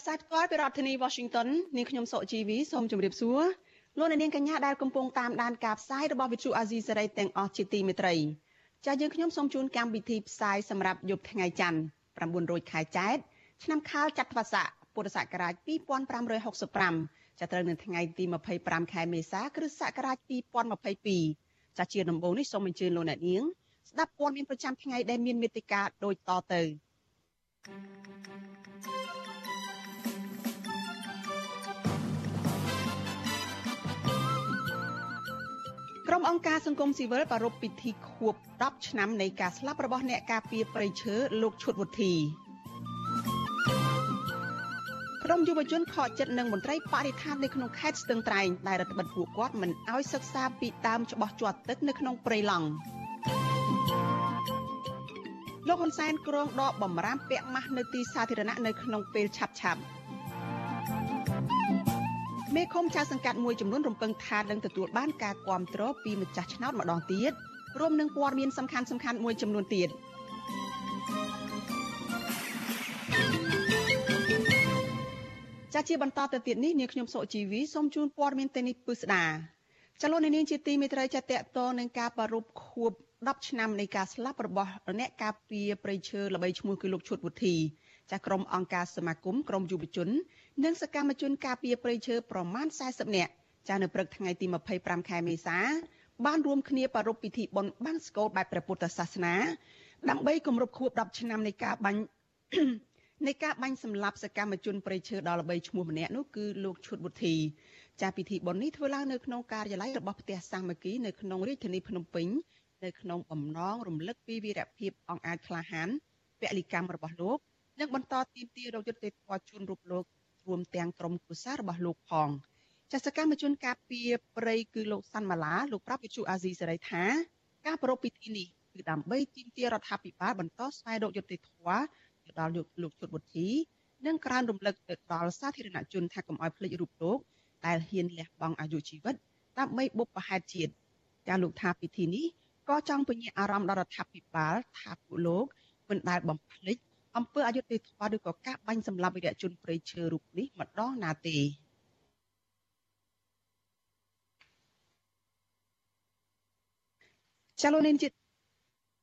ផ្សាយផ្ទាល់ពីរដ្ឋធានី Washington នាងខ្ញុំសុជីវីសូមជម្រាបសួរលោកអ្នកនាងកញ្ញាដែលកំពុងតាមដានការផ្សាយរបស់ Vuthu Azizi Serai ទាំងអស់ជាទីមេត្រីចាស់យើងខ្ញុំសូមជូនកម្មវិធីផ្សាយសម្រាប់យប់ថ្ងៃច័ន្ទ9រោចខែចែកឆ្នាំខាលចត្វាស័កពុរសករាជ2565ចាប់ត្រូវនៅថ្ងៃទី25ខែមេសាគ្រិស្តសករាជ2022ចាស់ជាដំបូងនេះសូមអញ្ជើញលោកអ្នកនាងស្ដាប់ព័ត៌មានប្រចាំថ្ងៃដែលមានមេត្តាដូចតទៅ ក្រុមអង្គការសង្គមស៊ីវិលប្រារព្ធពិធីខួប10ឆ្នាំនៃការស្លាប់របស់អ្នកការពារព្រៃឈើលោកឈុតវុធីក្រុមយុវជនខកចិត្តនឹងមន្ត្រីបរិស្ថាននៅក្នុងខេត្តស្ទឹងត្រែងដែលរដ្ឋបិទពួកគាត់មិនអោយសិក្សាពីដើមច្បាស់ជាប់ទឹកនៅក្នុងព្រៃឡង់លោកហ៊ុនសែនគ្រងដកបំរាមពាក់ម៉ាស់នៅទីសាធារណៈនៅក្នុងពេលឆាប់ឆាប់ មេឃុំចៅសង្កាត់មួយចំនួនរំពឹងថានឹងទទួលបានការគ្រប់គ្រងពីម្ចាស់ឆ្នោតម្ដងទៀតរួមនឹងព័ត៌មានសំខាន់សំខាន់មួយចំនួនទៀតចាជាបន្តទៅទៀតនេះនាងខ្ញុំសុជីវីសូមជូនព័ត៌មានទៅនេះពិស្ដាចលនានាងជាទីមេត្រីចាតតតនឹងការប្រារព្ធខួប10ឆ្នាំនៃការស្លាប់របស់អ្នកការពារព្រៃឈើល្បីឈ្មោះគឺលោកឈុតវុធីចាក្រុមអង្គការសមាគមក្រុមយុវជន និងសកម្មជនការពារព្រៃឈើប្រមាណ40នាក់ចានៅព្រឹកថ្ងៃទី25ខែមេសា បានរួមគ្នាប្រារព្ធពិធីបុណ្យបង្សុកូលបែបព្រះពុទ្ធសាសនាដើម្បីគម្រប់ខួប10ឆ្នាំនៃការបាញ់នៃការបាញ់សម្លាប់សកម្មជនព្រៃឈើដ៏ល្បីឈ្មោះម្នាក់នោះគឺលោកឈុតវុធីចាពិធីបុណ្យនេះធ្វើឡើងនៅក្នុងការិយាល័យរបស់ផ្ទះសាមគ្គីនៅក្នុងរាជធានីភ្នំពេញនៅក្នុងបំណងរំលឹកពីវីរភាពអង្អាចក្លាហានពលិកម្មរបស់លោកនិងបន្តទីមទីរកយុត្តិធម៌ជូនរូបលោក រួមទាំងក្រុមគ្រួសាររបស់លោកផងចាសកម្មជនការពារព្រៃគឺលោកសាន់ម៉ាឡាលោកប្រាប់វិទ្យុអាស៊ីសេរីថា ការប្រារព្ធពិធីនេះគឺដើម្បីទីមទីរដ្ឋាភិបាលបន្តស្វែងរកយុត្តិធម៌ទៅដល់លោកជុតបុទ្ធីនិងក្រើនរំលឹកទៅដល់សាធារណជនថាកុំឲ្យភ្លេចរូបលោកដែលហ៊ានលះបង់អាយុជីវិតដើម្បីបុព្វហេតុជាតិចាលោកថាពិធីនេះក៏ចង់ពញ្ញាអារម្មណ៍ដល់រដ្ឋាភិបាលថាពួកលោកមិនដែលបំភ្លេច អំពើអយុត្តិធម៌ឬក៏ការបាញ់សម្លាប់វីរៈជនព្រៃឈើរូបនេះម្ដងណាទេចាលោកនាងជា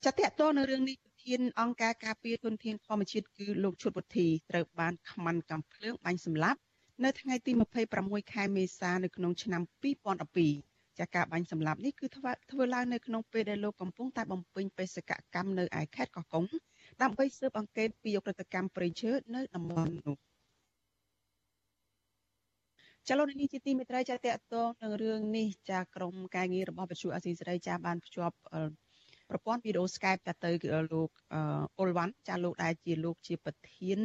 ចាតតតនៅរឿងនេះប្រធានអង្គការការពារទុនធានធម្មជាតិគឺលោកឈុតវុធីត្រូវបានខ្មាន់កំភ្លើងបាញ់សម្លាប់នៅថ្ងៃទី26ខែមេសានៅក្នុងឆ្នាំ2012ចាការបាញ់សម្លាប់នេះគឺធ្វើធ្វើឡើងនៅក្នុងពេលដែលលោកកំពុងតែបំពេញបេសកកម្មនៅឯខេត្តកោះកុង ដើម្បីស៊ើបអង្កេតពីអ ுக ្រិតកម្មព្រៃឈើនៅតំបន់នោះចលនានេះជាទីមេត្រីចាតតទៅនឹងរឿងនេះចាក្រមការងាររបស់វិទ្យុអាស៊ីសេរីចាបានភ្ជាប់ប្រព័ន្ធវីដេអូ Skype ទៅទៅលោកអ៊ុលវ៉ាន់ចាលោកដែលជាលោកជាប្រធាន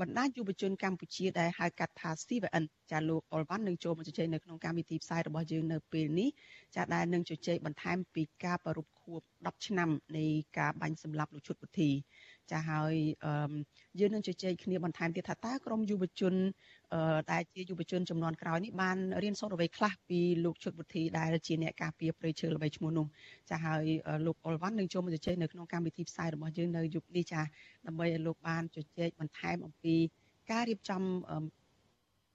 បណ្ដាយុវជនកម្ពុជាដែលហៅកាត់ថា CVN ចាលោកអុលវ៉ាន់នឹងចូលមកជជែកនៅក្នុងកម្មវិធីផ្សាយរបស់យើងនៅពេលនេះចាដែលនឹងជជែកបន្ថែមពីការប្រ rup ខួប10ឆ្នាំនៃការបាញ់សម្លាប់លោកឈុតពុទ្ធី ចាហើយយើងនឹងជជែកគ្នាបន្ថែមទៀតថាតើក្រមយុវជនដែលជាយុវជនចំនួនក្រោយនេះបានរៀនសូត្រអ្វីខ្លះពីលោកឈុតពុទ្ធីដែលជាអ្នកការពារព្រៃឈើល្បីឈ្មោះនោះចាហើយលោកអុលវ៉ាន់នឹងចូលមកជជែកនៅក្នុងកម្មវិធីផ្សាយរបស់យើងនៅយុគនេះចាដើម្បីឲ្យលោកបានជជែកបន្ថែមអំពីការរៀបចំ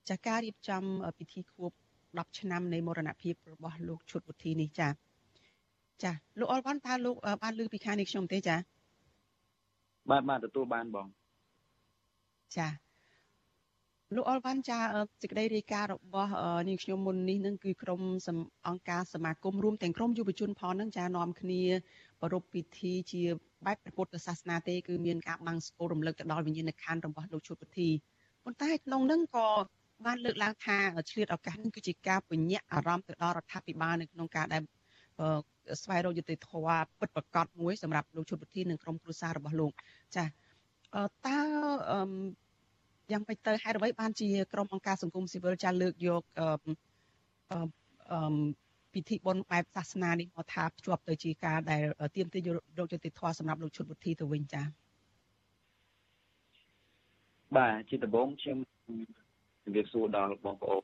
ចាការរៀបចំពិធីខួប10ឆ្នាំនៃមរណភាពរបស់លោកឈុតពុទ្ធីនេះចាចាលោកអល់វ៉ាន់តើលោកបានលើពីខាងនេះខ្ញុំទេចា បាទបាទទទួលបានបងចាលោកអល់វ៉ាន់ចាសេចក្តីរាយការណ៍របស់នាងខ្ញុំមុននេះនឹងគឺក្រុមអង្គការសមាគមរួមទាំងក្រុមយុវជនផងនឹងចានាំគ្នាប្រពៃពិធីជាបែបពុទ្ធសាសនាទេគឺមានការបាំងស្គររំលឹកទៅដល់វិញ្ញាណក្ខន្ធរបស់លោកឈុតពុទ្ធីប៉ុន្តែក្នុងនឹងក៏បានលើកឡើងថាឆ្លៀតឱកាសនេះគឺជាការពញ្ញាក់អារម្មណ៍ទៅដល់រដ្ឋាភិបាលនៅក្នុងការដែល ស្វែងរកយុត្តិធម៌ពិតប្រាកដមួយសម្រាប់លោកឈុតពុទ្ធីនិងក្រុមគ្រួសាររបស់លោកចាតើយ៉ាងម៉េចទៅហេតុអ្វីបានជាក្រុមអង្គការសង្គមស៊ីវិលចាលើកយកអឺអឺពិធីបុណ្យបែបសាសនានេះមកថាភ្ជាប់ទៅជាការដែលទៀមទាញរោគយុតិធធសម្រាប់លោកឈុតវុធីទៅវិញចា៎បាទជាដំបូងខ្ញុំជម្រាបសួរដល់បងប្អូន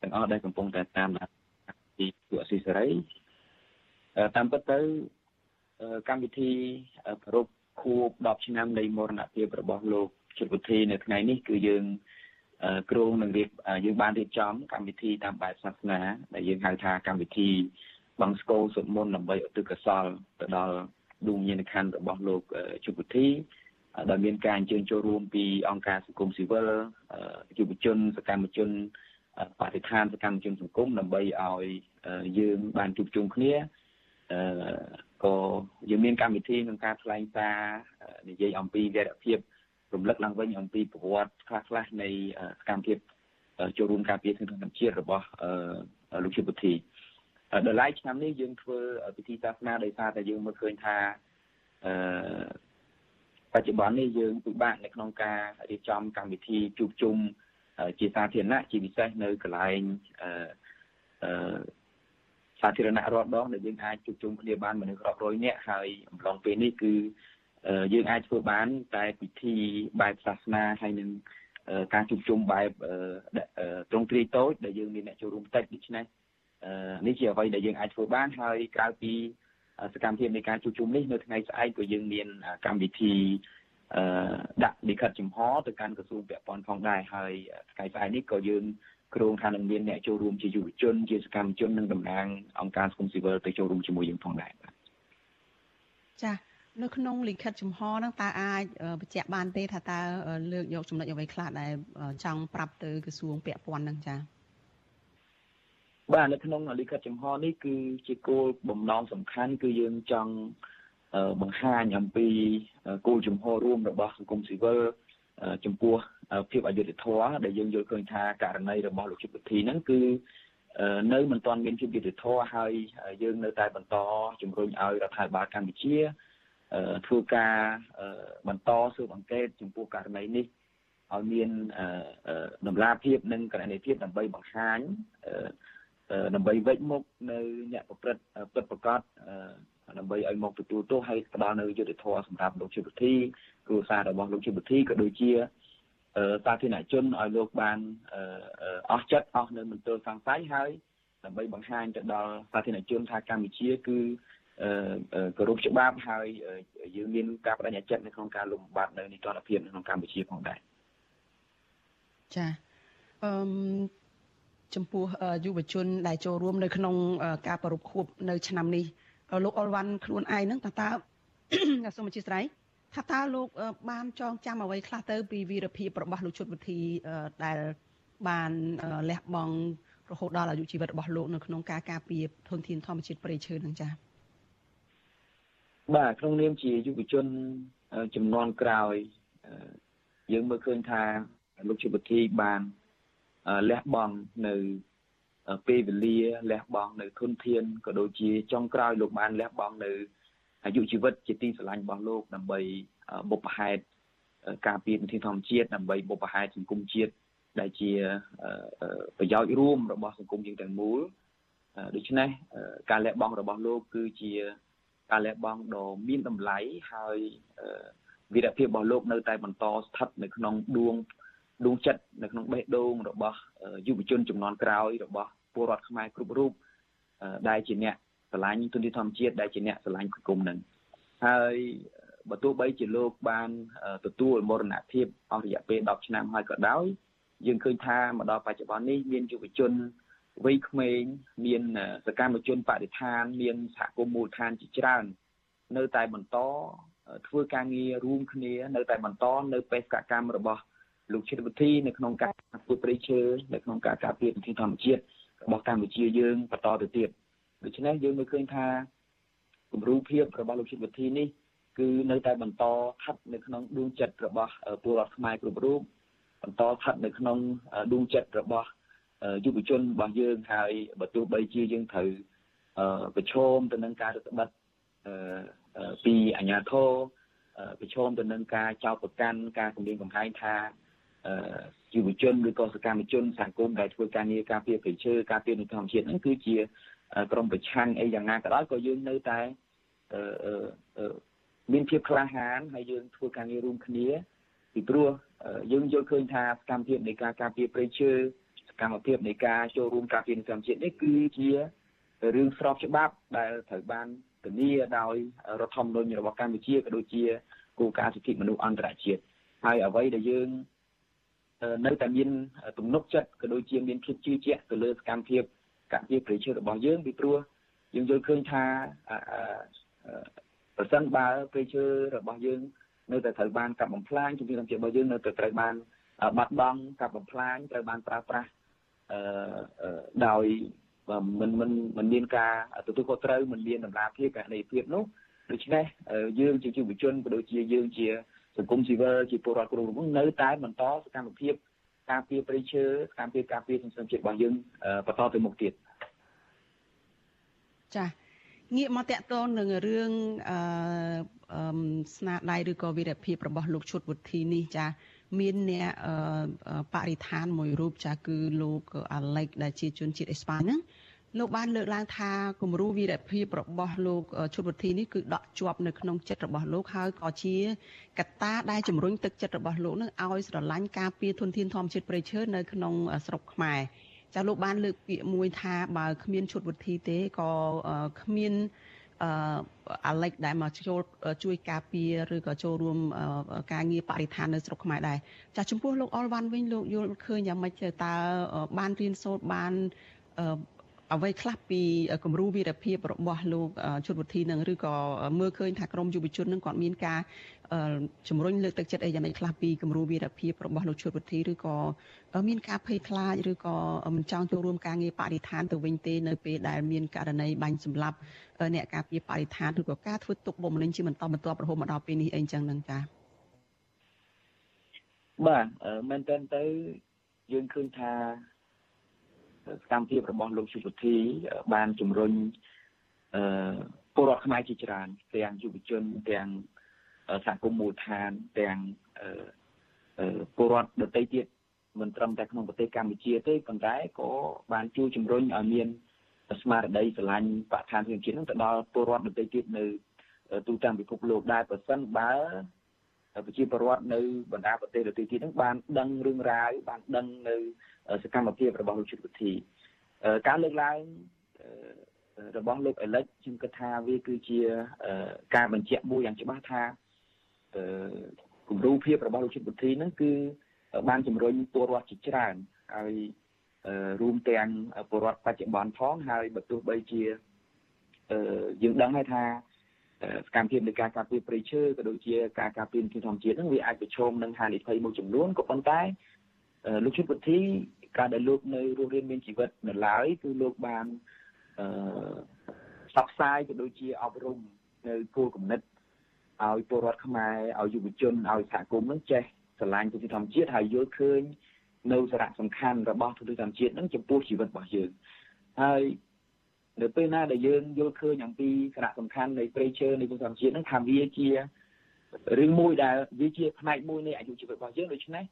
ទាំងអស់ដែលកំពុងតែតាមដាន ពីពួកអស៊ីសេរីតាមពិតទៅកម្មវិធីប្រពខួប10ឆ្នាំនៃមរណភាពរបស់លោកជិតវុធីនៅថ្ងៃនេះគឺយើងគ្រងនឹងរៀបយើងបានរៀបចំកម្មវិធីតាមបែបសាសនាដែលយើងហៅថាកម្មវិធីបង្ស្កោសុតមន្តដើម្បីឧទ្ទិសកុសលទៅដល់ដួងញាណខណ្ឌរបស់លោកជិតវុធីដែលមានការអញ្ជើញចូលរួមពីអង្គការសង្គមស៊ីវិលយុវជនសកម្មជន បរិស្ថានសកម្មជនសង្គមដើម្បីឲ្យយើងបានជួបជុំគ្នាអឺក៏យើងមានកម្មវិធីក្នុងការថ្លែងសារនិយាយអំពីវីរភាពរំលឹកឡើងវិញអំពីប្រវត្តិខ្លះៗនៃសកម្មភាពចូលរួមការពារធនធានធម្មជាតិរបស់លោកជិពុធីដល់ឡែកឆ្នាំនេះយើងធ្វើពិធីសាសនាដោយសារតែយើងមើលឃើញថាអឺបច្ចុប្បន្ននេះយើងពិបាកនៅក្នុងការរៀបចំកម្មវិធីជួបជុំ ជាសាធារណៈជាពិសេសនៅកន្លែងអឺសាធារណៈរាល់ដងដែលយើងអាចជួបជុំគ្នាបានមនុស្សរាប់រយនាក់ហើយអំឡុងពេលនេះគឺយើងអាចធ្វើបាន តែពិធីបែបសាសនាហើយនឹងការជួបជុំបែបត្រង់ទ្រាយតូចដែលយើងមានអ្នកចូលរួមតិចដូច្នេះនេះជាអ្វីដែលយើងអាចធ្វើបានហើយក្រៅពីសកម្មភាពនៃការជួបជុំនេះនៅថ្ងៃស្អែកក៏យើងមានកម្មវិធី ដាក់លិខិតចំហទៅកាន់ក្រសួងពាក់ព័ន្ធផងដែរហើយថ្ងៃស្អែកនេះក៏យើងគ្រោងថានឹងមានអ្នកចូលរួមជាយុវជនជាសកម្មជននិងតំណាងអង្គការសង្គមស៊ីវិលទៅចូលរួមជាមួយយើងផងដែរបាទចា៎នៅក្នុងលិខិតចំហហ្នឹងតើអាចបញ្ជាក់បានទេថាតើលើកយកចំណុចអ្វីខ្លះដែលចង់ប្រាប់ទៅក្រសួងពាក់ព័ន្ធហ្នឹងចា៎បាទនៅក្នុងលិខិតចំហនេះគឺជាគោលបំណងសំខាន់គឺយើងចង់ បង្ហាញអំពីគោលជំហររួមរបស់សង្គមស៊ីវិលចំពោះភាពអយុត្តិធម៌ដែលយើងយល់ឃើញថាករណីរបស់លោកជិតវិធីហ្នឹងគឺនៅមិនទាន់មានភាពយុត្តិធម៌ហើយយើងនៅតែបន្តជំរុញឲ្យរដ្ឋាភិបាលកម្ពុជាធ្វើការបន្តស៊ើបអង្កេតចំពោះករណីនេះឲ្យមានតម្លាភាពនិងករណីភាពដើម្បីបង្ហាញដើម្បីវិច្ចមុខនៅអ្នកប្រព្រឹត្តពិតប្រកប ដើម្បីឲ្យមកទទួលទោសហើយផ្ដល់នៅយុត្តិធម៌សម្រាប់លោកជីវវិធីគ្រួសាររបស់លោកជីវវិធីក៏ដូចជាសាធារណជនឲ្យលោកបានអស់ចិត្តអស់នៅមន្ទិលសង្ស័យហើយដើម្បីបង្ហាញទៅដល់សាធារណជនថាកម្ពុជាគឺគោរពច្បាប់ហើយយើងមានការបដិញ្ញាចិត្តនៅក្នុងការលំបាត់នៅនីតិរដ្ឋភាពនៅក្នុងកម្ពុជាផងដែរចាអឺចំពោះយុវជនដែលចូលរួមនៅក្នុងការប្រពខួបនៅឆ្នាំនេះ លោកអុលវ៉ាន់ខ្លួនឯងហ្នឹងតើតើសូមអធិស្ឋានថាតើលោកបានចងចាំអ្វីខ្លះទៅពីវីរភាពរបស់លោកជុតវិធីដែលបានលះបង់រហូតដល់អាយុជីវិតរបស់លោកនៅក្នុងការការពារធនធានធម្មជាតិព្រៃឈើនឹងចា៎បាទក្នុងនាមជាយុវជនចំនួនក្រោយយើងមើលឃើញថាលោកជុតវិធីបានលះបង់នៅ ពេលវេលាលះបង់នៅធនធានក៏ដូចជាចុងក្រោយលោកបានលះបង់នៅអាយុជីវិតជាទីស្រឡាញ់របស់លោកដើម្បីបុព្វហេតុការពារធនធានធម្មជាតិដើម្បីបុព្វហេតុសង្គមជាតិដែលជាប្រយោជន៍រួមរបស់សង្គមយើងទាំងមូលដូច្នេះការលះបង់របស់លោកគឺជាការលះបង់ដ៏មានតម្លៃហើយវីរភាពរបស់លោកនៅតែបន្តស្ថិតនៅក្នុងដួង ដួងចិត្តនៅក្នុងបេះដូងរបស់យុវជនចំនួនក្រោយរបស់ពលរដ្ឋខ្មែរគ្រប់រូបដែលជាអ្នកស្រឡាញ់ទុនធានធម្មជាតិដែលជាអ្នកស្រឡាញ់សង្គមនឹងហើយបើទោះបីជាលោកបានទទួលមរណភាពអស់រយៈពេល10ឆ្នាំហើយក៏ដោយយើងឃើញថាមកដល់បច្ចុប្បន្ននេះមានយុវជនវ័យក្មេងមានសកម្មជនបរិស្ថានមានសហគមន៍មូលដ្ឋានជាច្រើន នៅតែបន្តធ្វើការងាររួមគ្នា នៅតែបន្តនៅបេសកកម្មរបស់ លោកឈិតវិធីនៅក្នុងការធ្វើព្រៃឈើនៅក្នុងការការពារធនធានធម្មជាតិរបស់កម្ពុជាយើងបន្តទៅទៀតដូច្នេះយើងមើលឃើញថាគំរូភាពរបស់លោកឈិតវិធីនេះគឺនៅតែបន្តស្ថិតនៅក្នុងដួងចិត្តរបស់ពលរដ្ឋខ្មែរគ្រប់រូបបន្តស្ថិតនៅក្នុងដួងចិត្តរបស់យុវជនរបស់យើងហើយបើទោះបីជាយើងត្រូវប្រឈមទៅនឹងការរឹតបន្តឹងពីអាជ្ញាធរប្រឈមទៅនឹងការចោទប្រកាន់ការគំរាមកំហែងថា យុវជនឬក៏សកម្មជនសង្គមដែលធ្វើការងារការពារព្រៃឈើការពារនៅធម្មជាតិហ្នឹងគឺជាក្រមប្រឆាំងអីយ៉ាងណាក៏ដោយក៏យើងនៅតែមានភាពក្លាហានហើយយើងធ្វើការងាររួមគ្នាពីព្រោះយើងយល់ឃើញថាសកម្មភាពនៃការការពារព្រៃឈើសកម្មភាពនៃការចូលរួមការពារធម្មជាតិនេះគឺជារឿងស្របច្បាប់ដែលត្រូវបានធានាដោយរដ្ឋធម្មនុញ្ញរបស់កម្ពុជាក៏ដូចជាគោលការណ៍សិទ្ធិមនុស្សអន្តរជាតិហើយអ្វីដែលយើង នៅតែមានទំនុកចិត្តក៏ដូចជាមានភាពជឿជាក់ទៅលើសកម្មភាពការពារព្រៃឈើរបស់យើងពីព្រោះយើងយល់ឃើញថាប្រសិនបើព្រៃឈើរបស់យើងនៅតែត្រូវបានកាប់បំផ្លាញជំនាញធម្មជាតិរបស់យើងនៅតែត្រូវបានបាត់បង់កាប់បំផ្លាញត្រូវបានប្រើប្រាស់អឺដោយមិនមិនមិនមានការទទួលខុសត្រូវមិនមានតម្លាភាពកណន័យភាពនោះដូច្នេះយើងជាយុវជនក៏ដូចជាយើងជា សង្គមស៊ីវិលជាពលរដ្ឋគ្រប់រូបនៅតែបន្តសកម្មភាពការពារព្រៃឈើសកម្មភាពការពារសង្គមជាតិរបស់យើងបន្តទៅមុខទៀតចា៎ងាកមកតកតងនឹងរឿងអឺស្នាដៃឬក៏វីរភាពរបស់លោកឈុតវុធីនេះចាមានអ្នកបរិស្ថានមួយរូបចាគឺលោកអាឡិចដែលជាជនជាតិអេស្ប៉ាញហ្នឹង លោកបានលើកឡើងថាគំរូវីរភាពរបស់លោកឈុតវុធីនេះគឺដក់ជាប់នៅក្នុងចិត្តរបស់លោកហើយក៏ជាកត្តាដែលជំរុញទឹកចិត្តរបស់លោកនឹងឲ្យស្រឡាញ់ការពារធនធានធម្មជាតិព្រៃឈើនៅក្នុងស្រុកខ្មែរចាលោកបានលើកពាក្យមួយថាបើគ្មានឈុតវិធីទេក៏គ្មានអឺអាឡិចដែលមកចូលជួយការពារឬក៏ចូលរួមការងារបរិស្ថាននៅស្រុកខ្មែរដែរចាចំពោះលោកអលវ៉ាន់វិញលោកយល់ឃើញយ៉ាងម៉េចតើបានរៀនសូត្របាន អ្វីខ្លះពីគំរូវីរភាពរបស់លោកជុតវុធីនឹងឬក៏មើលឃើញថាក្រមយុវជននឹងគាត់មានការជំរុញលើកទឹកចិត្តអីយ៉ាងម៉េចខ្លះពីគំរូវីរភាពរបស់លោកជុតវុធីឬក៏មានការភ័យខ្លាចឬក៏មិនចង់ចូលរួមការងារបរិស្ថានទៅវិញទេនៅពេលដែលមានករណីបាញ់សម្លាប់អ្នកការពារបរិស្ថានឬក៏ការធ្វើទុកបុកម្នេញជាបន្តបន្ទាប់រហូតមកដល់ពេលនេះអីចឹងនឹងចា៎បាទមែនតើទៅយើងឃើញថា សកម្មភាពរបស់លោកសុពធីបានជំរុញអឺពលរដ្ឋខ្មែរជាច្រើន ទាំងយុវជនទាំងសហគមន៍មូលដ្ឋានទាំងពលរដ្ឋដទៃទៀតមិនត្រឹមតែក្នុងប្រទេសកម្ពុជាទេប៉ុន្តែក៏បានជួយជំរុញឲ្យមានស្មារតីស្រឡាញ់បរិស្ថានធម្មជាតិនឹងទៅដល់ពលរដ្ឋដទៃទៀតនៅទូទាំងពិភពលោកដែរប្រសិនបើប្រជាពលរដ្ឋនៅបណ្ដាប្រទេសដទៃទៀតនឹងបានដឹងរឿងរ៉ាវបានដឹងនៅ សកម្មភាពរបស់លោកជិតវិធីការលើកឡើងរបស់លោកអេលិចខ្ញុំគិតថាវាគឺជាការបញ្ជាក់មួយយ៉ាងច្បាស់ថាគំរូភាពរបស់លោកជិតវិធីហ្នឹងគឺបានជំរុញពលរដ្ឋជាច្រើនហើយរួមទាំងពលរដ្ឋបច្ចុប្បន្នផងហើយបើទោះបីជាយើងដឹងហើយថាសកម្មភាពនៃការការពារព្រៃឈើក៏ដូចជាការការពារធម្មជាតិហ្នឹងវាអាចប្រឈមនឹងហានិភ័យមួយចំនួនក៏ប៉ុន្តែលោកជិតវិធី ការដែលលោកនៅរស់រានមានជីវិតនៅឡើយគឺលោកបានអឺផ្សព្វផ្សាយក៏ដូចជាអប់រំនៅគោលគំនិតឲ្យពលរដ្ឋខ្មែរឲ្យយុវជនឲ្យសហគមន៍នឹងចេះស្រឡាញ់ទិដ្ឋធម្មជាតិហើយយល់ឃើញនៅសារៈសំខាន់របស់ទិដ្ឋធម្មជាតិនឹងចំពោះជីវិតរបស់យើងហើយនៅពេលណាដែលយើងយល់ឃើញអំពីសារៈសំខាន់នៃព្រៃឈើនៃទិដ្ឋធម្មជាតិនឹងថាវាជារឿងមួយដែលវាជាផ្នែកមួយនៃអាយុជីវិតរបស់យើងដូច្នេះ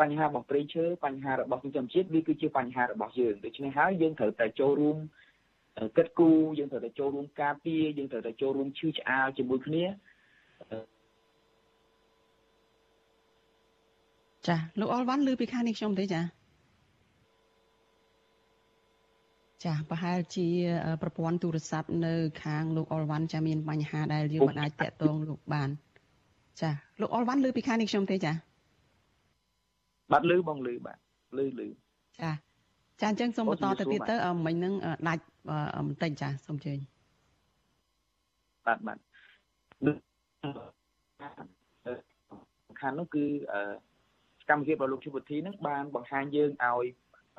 បញ្ហារបស់ព្រៃឈើបញ្ហារបស់ធម្មជាតិវាគឺជាបញ្ហារបស់យើងដូច្នេះហើយយើងត្រូវតែចូលរួមគិតគូរយើងត្រូវតែចូលរួមការពារយើងត្រូវតែចូលរួមឈឺឆ្អាលជាមួយគ្នាចាលោកអល់វ៉ាន់ឮពីខាងនេះខ្ញុំទេចាចាប្រហែលជាប្រព័ន្ធទូរស័ព្ទនៅ ខាងលោកអល់វ៉ាន់ចាមានបញ្ហាដែលយើងមិនអាចតាក់ទងលោកបាន ចាលោកអល់វ៉ាន់ឮពីខាងនេះខ្ញុំទេចា បាទលឺបងលឺបាទលឺលឺចាចាអញ្ចឹងសូមបន្តទៅទៀតទៅមិញហ្នឹងដាច់បន្តិចចាសូមជើញបាទបាទសំខាន់នោះគឺសកម្មភាពរបស់លោកជុវធីនឹងបានបង្ហាញយើងឲ្យ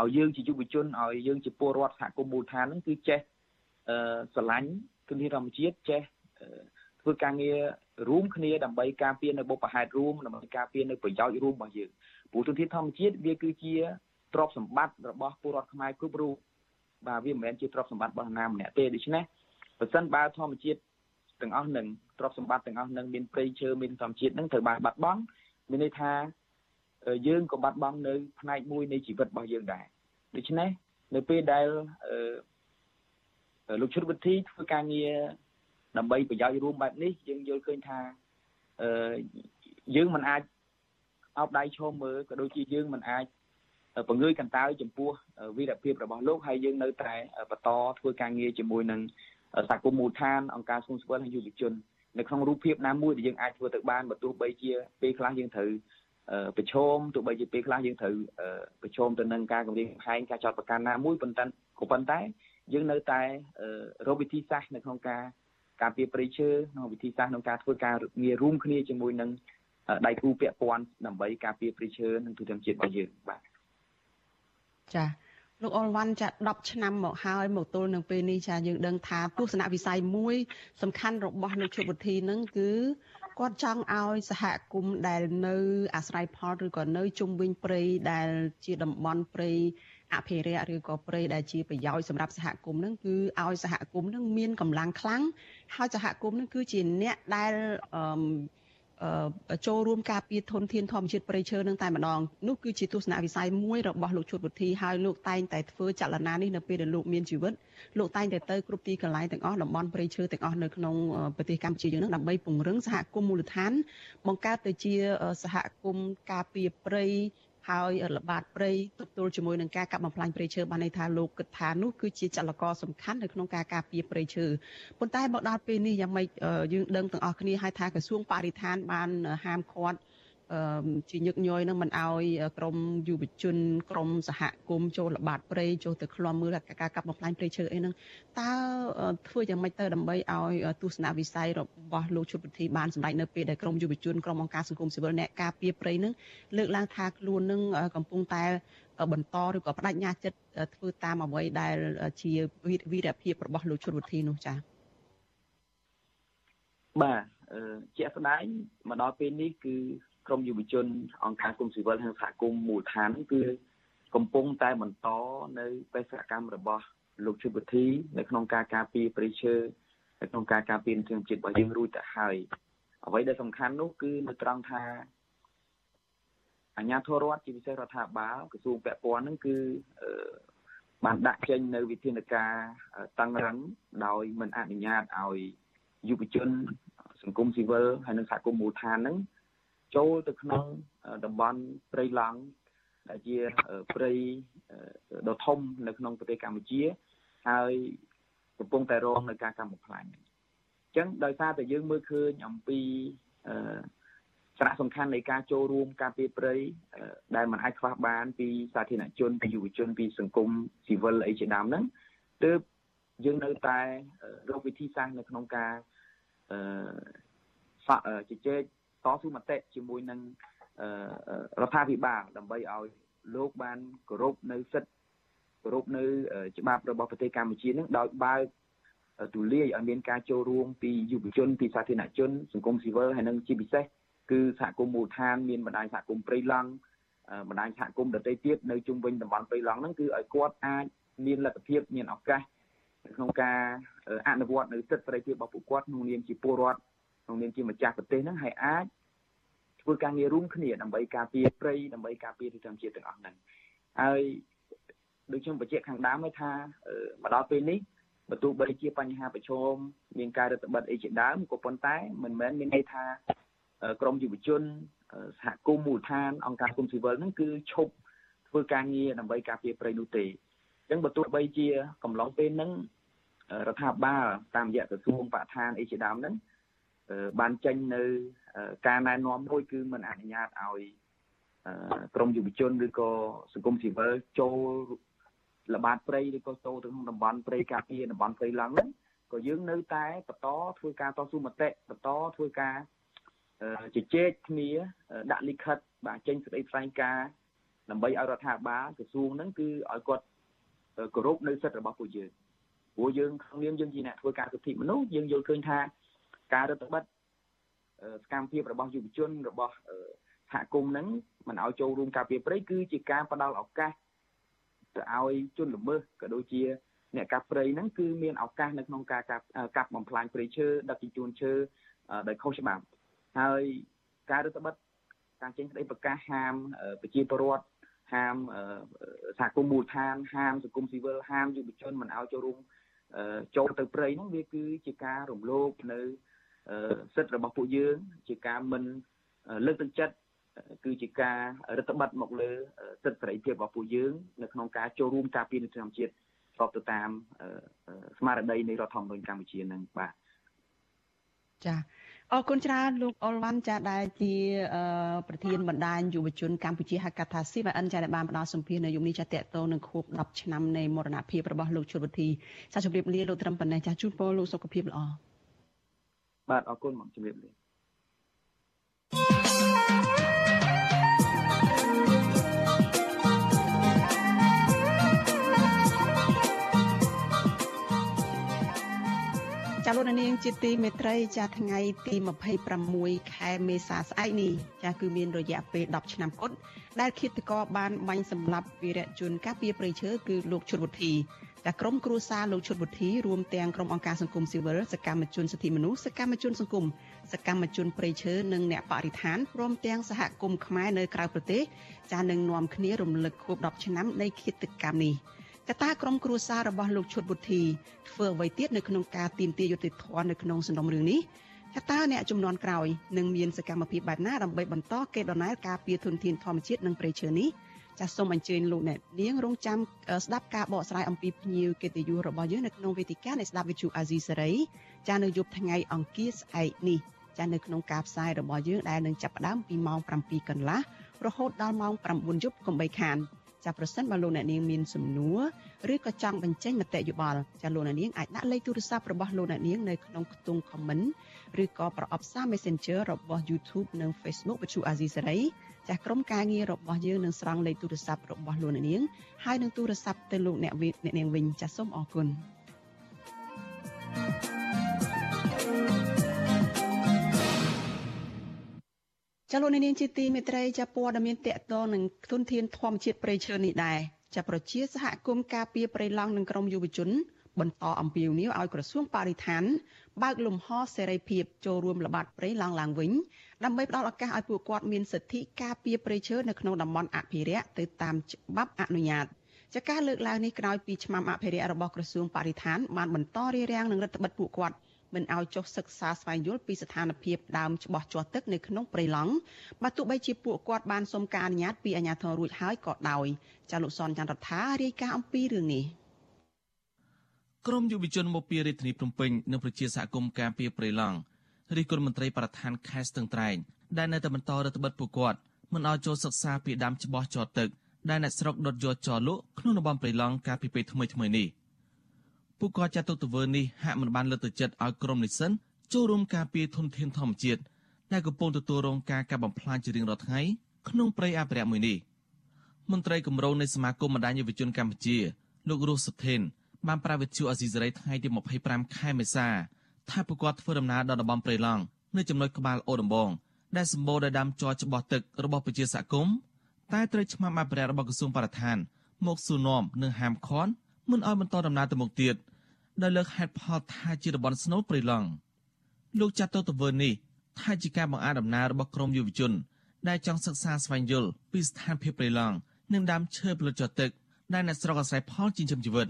ឲ្យយើងជាយុវជនឲ្យយើងជាពលរដ្ឋសហគមន៍មូលដ្ឋាននឹងគឺចេះអឺស្រឡាញ់ធនធានធម្មជាតិចេះធ្វើការងាររួមគ្នាដើម្បីការពារនៅបុព្វហេតុរួមដើម្បីការពារនៅប្រយោជន៍រួមរបស់យើង ព្រោះទុនធានធម្មជាតិវាគឺជាទ្រព្យសម្បត្តិរបស់ពលរដ្ឋខ្មែរគ្រប់រូបបាទវាមិនមែនជាទ្រព្យសម្បត្តិរបស់ណាម្នាក់ទេដូច្នេះបើសិនបើធម្មជាតិទាំងអស់នឹងទ្រព្យសម្បត្តិទាំងអស់នឹងមានព្រៃឈើមានធម្មជាតិនឹងត្រូវបានបាត់បង់មានន័យថាយើងក៏បាត់បង់នៅ ផ្នែកមួយនៃជីវិតរបស់យើងដែរដូច្នេះនៅពេលដែលលោកឈុតវិធីធ្វើការងារដើម្បីប្រយោជន៍រួមបែបនេះយើងយល់ឃើញថាអឺយើងមិនអាច អោបដៃឈោមមើលក៏ដូចជាយើងមិនអាចពង្រឿយកន្តើយចំពោះវីរភាពរបស់លោកហើយយើងនៅតែបន្តធ្វើការងារជាមួយនឹងសហគមន៍មូលដ្ឋានអង្គការសង្គមស៊ីវិលហើយយុវជននៅក្នុងរូបភាពណាមួយដែលយើងអាចធ្វើទៅបានបើទោះបីជាពេលខ្លះយើងត្រូវប្រឈមទោះបីជាពេលខ្លះយើងត្រូវប្រឈមទៅនឹងការគម្រាមកំហែងការចោទប្រកាន់ណាមួយប៉ុន្តែក៏ប៉ុន្តែយើងនៅតែរកវិធីសាស្ត្រនៅក្នុងការការពារព្រៃឈើក្នុងវិធីសាស្ត្រក្នុងការធ្វើការងាររួមគ្នាជាមួយនឹង ដៃគូពាក់ព័ន្ធដើម្បីការពារព្រៃឈើនិងទូទាំងជាតិរបស់យើងបាទចា៎លោកអលវ៉ាន់ចា10ឆ្នាំមកហើយមកទល់នឹងពេលនេះចាយើងដឹងថាទស្សនវិស័យមួយ សំខាន់របស់លោកជុបវិធីនឹងគឺគាត់ចង់ឲ្យសហគមន៍ដែលនៅ អាស្រ័យផលឬក៏នៅជុំវិញព្រៃដែលជាតំបន់ព្រៃអភិរក្សឬក៏ព្រៃដែលជាប្រយោជន៍សម្រាប់សហគមន៍នឹងគឺឲ្យសហគមន៍នឹងមានកម្លាំងខ្លាំងហើយសហគមន៍នឹងគឺជាអ្នកដែលអឺ ចូលរួមការពារធនធានធម្មជាតិព្រៃឈើនឹងតែម្ដងនោះគឺជាទស្សនវិស័យមួយរបស់លោកជួតវុធីហើយលោកតែងតែធ្វើចលនានេះនៅពេលដែលលោកមានជីវិតលោកតែងតែទៅគ្រប់ទីកន្លែងទាំងអស់តំបន់ព្រៃឈើទាំងអស់នៅក្នុងប្រទេសកម្ពុជាយើងនឹងដើម្បីពង្រឹងសហគមន៍មូលដ្ឋានបង្កើតទៅជាសហគមន៍ការពារព្រៃ ហើយល្បាតព្រៃទប់ទល់ជាមួយនឹងការកាប់បំផ្លាញព្រៃឈើបានន័យថាលោកគិតថានោះគឺជាចលករសំខាន់នៅក្នុងការការពារព្រៃឈើប៉ុន្តែមកដល់ពេលនេះយ៉ាងម៉េចយើងដឹងទាំងអស់គ្នាហើយថាក្រសួងបរិស្ថានបានហាមឃាត់ ជាញឹកញយនឹងមិនអោយក្រមយុវជនក្រមសហគមន៍ចូលល្បាតព្រៃចូលទៅឃ្លាំមើលការកាប់បំផ្លាញព្រៃឈើអីហ្នឹងតើធ្វើយ៉ាងម៉េចទៅដើម្បីឲ្យទស្សនវិស័យរបស់លោកជុតវិធីបានសម្រេចនៅពេលដែលក្រមយុវជនក្រមអង្គការសង្គមស៊ីវិលអ្នកការពារព្រៃហ្នឹងលើកឡើងថាខ្លួននឹងកំពុងតែបន្តឬក៏បដិញ្ញាចិត្តធ្វើតាមអ្វីដែលជាវីរភាពរបស់លោកជុតវិធីនោះចា៎បាទជាក់ស្ដែងមកដល់ពេលនេះគឺ ក្រមយុវជន អង្គការគុំស៊ីវិលនិងសហគមន៍មូលដ្ឋានគឺកំពុងតែបន្តនៅបេសកកម្មរបស់លោកជិបវិធីនៅក្នុងការការពារព្រៃឈើនៅក្នុងការការពារធនជាតិរបស់យើងរួចទៅហើយអ្វីដែលសំខាន់នោះគឺនៅត្រង់ថាអាជ្ញាធររដ្ឋជាពិសេសរដ្ឋាភិបាលក្រសួងពាក់ព័ន្ធហ្នឹងគឺបានដាក់ចេញនៅវិធានការតឹងរឹងដោយមិនអនុញ្ញាតឲ្យយុវជន សង្គមស៊ីវិលហើយនិងសហគមន៍មូលដ្ឋានហ្នឹង ចូលទៅក្នុងតំបន់ព្រៃឡង់ដែលជាព្រៃដ៏ធំនៅក្នុងប្រទេសកម្ពុជាហើយកំពុងតែរងនៅការកម្មបំផ្លាញអញ្ចឹងដោយសារតែយើងមើលឃើញអំពីសារៈសំខាន់នៃការចូលរួមការពារព្រៃដែលมันអាចខ្វះបាន ពីសាធារណជនពីយុវជនពីសង្គមស៊ីវិលអីជាដើមហ្នឹងទើបយើងនៅតែរកវិធីសាស្ត្រនៅក្នុងការអឺជជែក តស៊ូមតិជាមួយនឹងរដ្ឋាភិបាលដើម្បីឲ្យលោកបានគោរពនៅសិទ្ធិគោរពនៅច្បាប់របស់ប្រទេសកម្ពុជានឹងដោយបើកទូលាយឲ្យមានការចូលរួមពីយុវជនពីសាធារណជនសង្គមស៊ីវិលហើយនិងជាពិសេសគឺសហគមន៍មូលដ្ឋានមានបណ្ដាញសហគមន៍ព្រៃឡង់បណ្ដាញសហគមន៍ដទៃទៀតនៅជុំវិញតំបន់ព្រៃឡង់ហ្នឹងគឺឲ្យគាត់អាចមានលទ្ធភាពមានឱកាសក្នុងការអនុវត្តនៅសិទ្ធិសេរីភាពរបស់ពួកគាត់ក្នុងនាមជាពលរដ្ឋ ក្នុងនាមជាម្ចាស់ប្រទេសហ្នឹងហើយអាចធ្វើការងាររួមគ្នាដើម្បីការពារព្រៃដើម្បីការពារទីធម្មជាតិទាំងអស់ហ្នឹងហើយដូចខ្ញុំបញ្ជាក់ខាងដើមហើយថាមកដល់ពេលនេះបើទោះបីជាបញ្ហាប្រឈមមានការរដ្ឋបិទអីជាដើមក៏ប៉ុន្តែមិនមែនមានន័យថាក្រមយុវជនសហគមន៍មូលដ្ឋានអង្គការគុំស៊ីវិលហ្នឹងគឺឈប់ធ្វើការងារដើម្បីការពារព្រៃនោះទេអញ្ចឹងបើទោះបីជាកំឡុងពេលហ្នឹងរដ្ឋាភិបាលតាមរយៈក្រសួងបរិស្ថានអីជាដើមហ្នឹង បានចេញនៅការណែនាំមួយគឺមិនអនុញ្ញាតឲ្យក្រមយុវជនឬក៏សង្គមស៊ីវិលចូលល្បាតព្រៃឬក៏ចូលទៅក្នុងតំបន់ព្រៃការពារតំបន់ព្រៃឡើងហ្នឹងក៏យើងនៅតែបន្តធ្វើការតស៊ូមតិបន្តធ្វើការជជែកគ្នាដាក់លិខិតបាទចេញសេចក្តីថ្លែងការណ៍ដើម្បីឲ្យរដ្ឋាភិបាលក្រសួងហ្នឹងគឺឲ្យគាត់គោរពនៅសិទ្ធិរបស់ពួកយើងព្រោះយើងក្នុងនាមយើងជាអ្នកធ្វើការសិទ្ធិមនុស្សយើងយល់ឃើញថា ការរដ្ឋបិទសកម្មភាពរបស់យុវជនរបស់សហគមន៍ហ្នឹងមិនឲ្យចូលរួមការពារព្រៃគឺជាការផ្ដល់ឱកាសទៅឲ្យជនល្មើសក៏ដូចជាអ្នកកាប់ព្រៃហ្នឹងគឺមានឱកាសនៅក្នុងការកាប់កាប់បំផ្លាញព្រៃឈើដឹកជញ្ជូនឈើដោយខុសច្បាប់ហើយការរដ្ឋបတ်ការចេញក្តីប្រកាសហាមប្រជាពលរដ្ឋហាមសហគមន៍មូលដ្ឋានហាមសង្គមស៊ីវិលហាមយុវជនមិនឲ្យចូលរួមចូលទៅព្រៃហ្នឹងវាគឺជាការរំលោភនៅ សិទ្ធិរបស់ពួកយើង ជាការមិនលើកទឹកចិត្តគឺជាការរដ្ឋបတ်មកលើសិទ្ធិសេរីភាពរបស់ពួកយើងនៅក្នុងការចូលរួមការពារធម្មជាតិស្របទៅតាមស្មារតីនៃរដ្ឋធម្មនុញ្ញកម្ពុជានឹងបាទចាអរគុណច្រើនលោកអុលវ៉ាន់ចាដែលជាប្រធានបណ្ដាញយុវជនកម្ពុជាហៅកាត់ថា CVN ចាដែលបានផ្ដល់សម្ភារនៅយមនេះចាតកតនឹងខួប10ឆ្នាំនៃមរណភាពរបស់លោកជុលវុធីចាជម្រាបលាលោកត្រឹមប៉ុណ្ណេះចាជូនពរលោកសុខភាពល្អ បាទអរគុណមកជម្រាបលាចាលោកនាងជាទីមេត្រីចាថ្ងៃទី26ខែមេសាស្អែកនេះចាគឺមានរយៈពេល10ឆ្នាំគត់ដែលឃាតករបានបាញ់សម្លាប់វីរៈជនការពារព្រៃឈើគឺលោកឈុតវុធី ចាក្រុមគ្រួសារលោកឈុតវុធីរួមទាំងក្រុមអង្គការសង្គមស៊ីវិលសកម្មជនសិទ្ធិមនុស្សសកម្មជនសង្គមសកម្មជនព្រៃឈើនិងអ្នកបរិស្ថានព្រមទាំងសហគមន៍ខ្មែរនៅក្រៅប្រទេសចានឹងនាំគ្នារំលឹកខួប10ឆ្នាំនៃឃាតកម្មនេះ។កត្តាក្រុមគ្រួសាររបស់លោកឈុតវុធីធ្វើអ្វីទៀតនៅក្នុងការទាមទារយុត្តិធម៌នៅក្នុងសំណុំរឿងនេះកត្តាអ្នកចំនួនក្រោយនឹងមានសកម្មភាពបែបណាដើម្បីបន្តកេរដំណែលការពារធនធានធម្មជាតិនិងព្រៃឈើនេះ ចាសសូមអញ្ជើញលោកអ្នកនាងរងចាំស្ដាប់ការបកស្រាយអំពីភ្ញៀវកិត្តិយសរបស់យើងនៅក្នុងវេទិកានៃស្ដាប់វិទ្យុអាស៊ីសេរីចាសនៅយប់ថ្ងៃអង្គារស្អែកនេះចាសនៅក្នុងការផ្សាយរបស់យើងដែលនឹងចាប់ផ្ដើមពីម៉ោង7កន្លះរហូតដល់ម៉ោង9យប់កុំបីខានចាប្រសិនបើលោកអ្នកនាងមានសំណួរឬក៏ចង់បញ្ចេញមតិយោបល់ចាលោកអ្នកនាងអាចដាក់លេខទូរស័ព្ទរបស់លោកអ្នកនាងនៅក្នុងខ្ទង់ comment ឬក៏ប្រអប់សារ Messenger របស់ YouTube និង Facebook វិទ្យុអាស៊ីសេរីចាស់ក្រុមការងាររបស់យើងនឹងស្រង់លេខទូរស័ព្ទរបស់លោកអ្នកនាងហើយនឹងទូរស័ព្ទទៅលោកអ្នកអ្នកនាងវិញចាសសូមអរគុណចលនានាងជាទីមេត្រីចាព័ត៌មានតកតនឹងទុនធានធម្មជាតិព្រៃឈើនេះដែរចាប្រជាសហគមន៍ការពារព្រៃឡង់និងក្រមយុវជន បន្តអំពាវនាវឲ្យក្រសួងបរិស្ថានបើកលំហសេរីភាពចូលរួមល្បាតព្រៃឡង់ឡើងវិញដើម្បីផ្ដល់ឱកាសឲ្យពួកគាត់មានសិទ្ធិការពារព្រៃឈើនៅក្នុងតំបន់អភិរក្សទៅតាមច្បាប់អនុញ្ញាតចាការលើកឡើងនេះក្រោយពីឆ្មាំអភិរក្សរបស់ក្រសួងបរិស្ថានបានបន្តរារាំងនឹងរដ្ឋបិទពួកគាត់មិនឲ្យចុះសិក្សាស្វែងយល់ពីស្ថានភាពដើមច្បោះជាប់ទឹកនៅក្នុងព្រៃឡង់បើទោះបីជាពួកគាត់បានសុំការអនុញ្ញាតពីអាជ្ញាធររួចហើយក៏ដោយចាលោកសនច័ន្ទរដ្ឋារាយការណ៍អំពីរឿងនេះ ក្រមយុវជនមកពីរាជធានីភ្នំពេញនិងប្រជាសហគមន៍ការពារព្រៃឡង់រាជគុណមន្ត្រីបរដ្ឋានខេត្តស្ទឹងត្រែងដែលនៅតែបន្តរដ្ឋបិទពួកគាត់មិនឲ្យចូលសិក្សាពីដើមច្បោះជាប់ទឹកដែលអ្នកស្រុកដុតយកចោលលក់ក្នុងតំបន់ព្រៃឡង់កាលពីពេលថ្មីៗនេះ។ពួកគាត់ចាត់ទុកទង្វើនេះហាក់មិនបានលើកទឹកចិត្តឲ្យក្រុមនិស្សិតចូលរួមការពារធនធានធម្មជាតិដែលកំពុងទទួលរងការកាប់បំផ្លាញជារៀងរាល់ថ្ងៃក្នុងព្រៃអភិរក្សមួយនេះមន្ត្រីគម្រោងនៃសមាគមបណ្ដាញយុវជនកម្ពុជាលោករស់សុថេន បានប្រាវិទ្យុអេស៊ីសរ៉ៃថ្ងៃទី25ខែមេសាថាពួកគាត់ធ្វើដំណើរដល់តំបន់ព្រៃឡង់នៅចំណុចក្បាលអូដំបងដែលសម្បូរដោយដើមជ័រច្បោះទឹករបស់ប្រជាសហគមន៍តែត្រូវឆ្មាំអភិរក្សរបស់ក្រសួងបរិស្ថាន មកសួរនាំនិងហាមឃាត់មិនឲ្យបន្តដំណើរទៅមុខទៀតដោយលើកហេតុផលថាជាតំបន់ស្នូលព្រៃឡង់លោកចាត់ទុកទង្វើនេះថាជាការបង្អាដំណើររបស់ក្រមយុវជន ដែលចង់សិក្សាស្វែងយល់ពីស្ថានភាពព្រៃឡង់និងដើមឈើផលិតចទឹកដែលអ្នកស្រុកអាស្រ័យផលចិញ្ចឹមជីវិត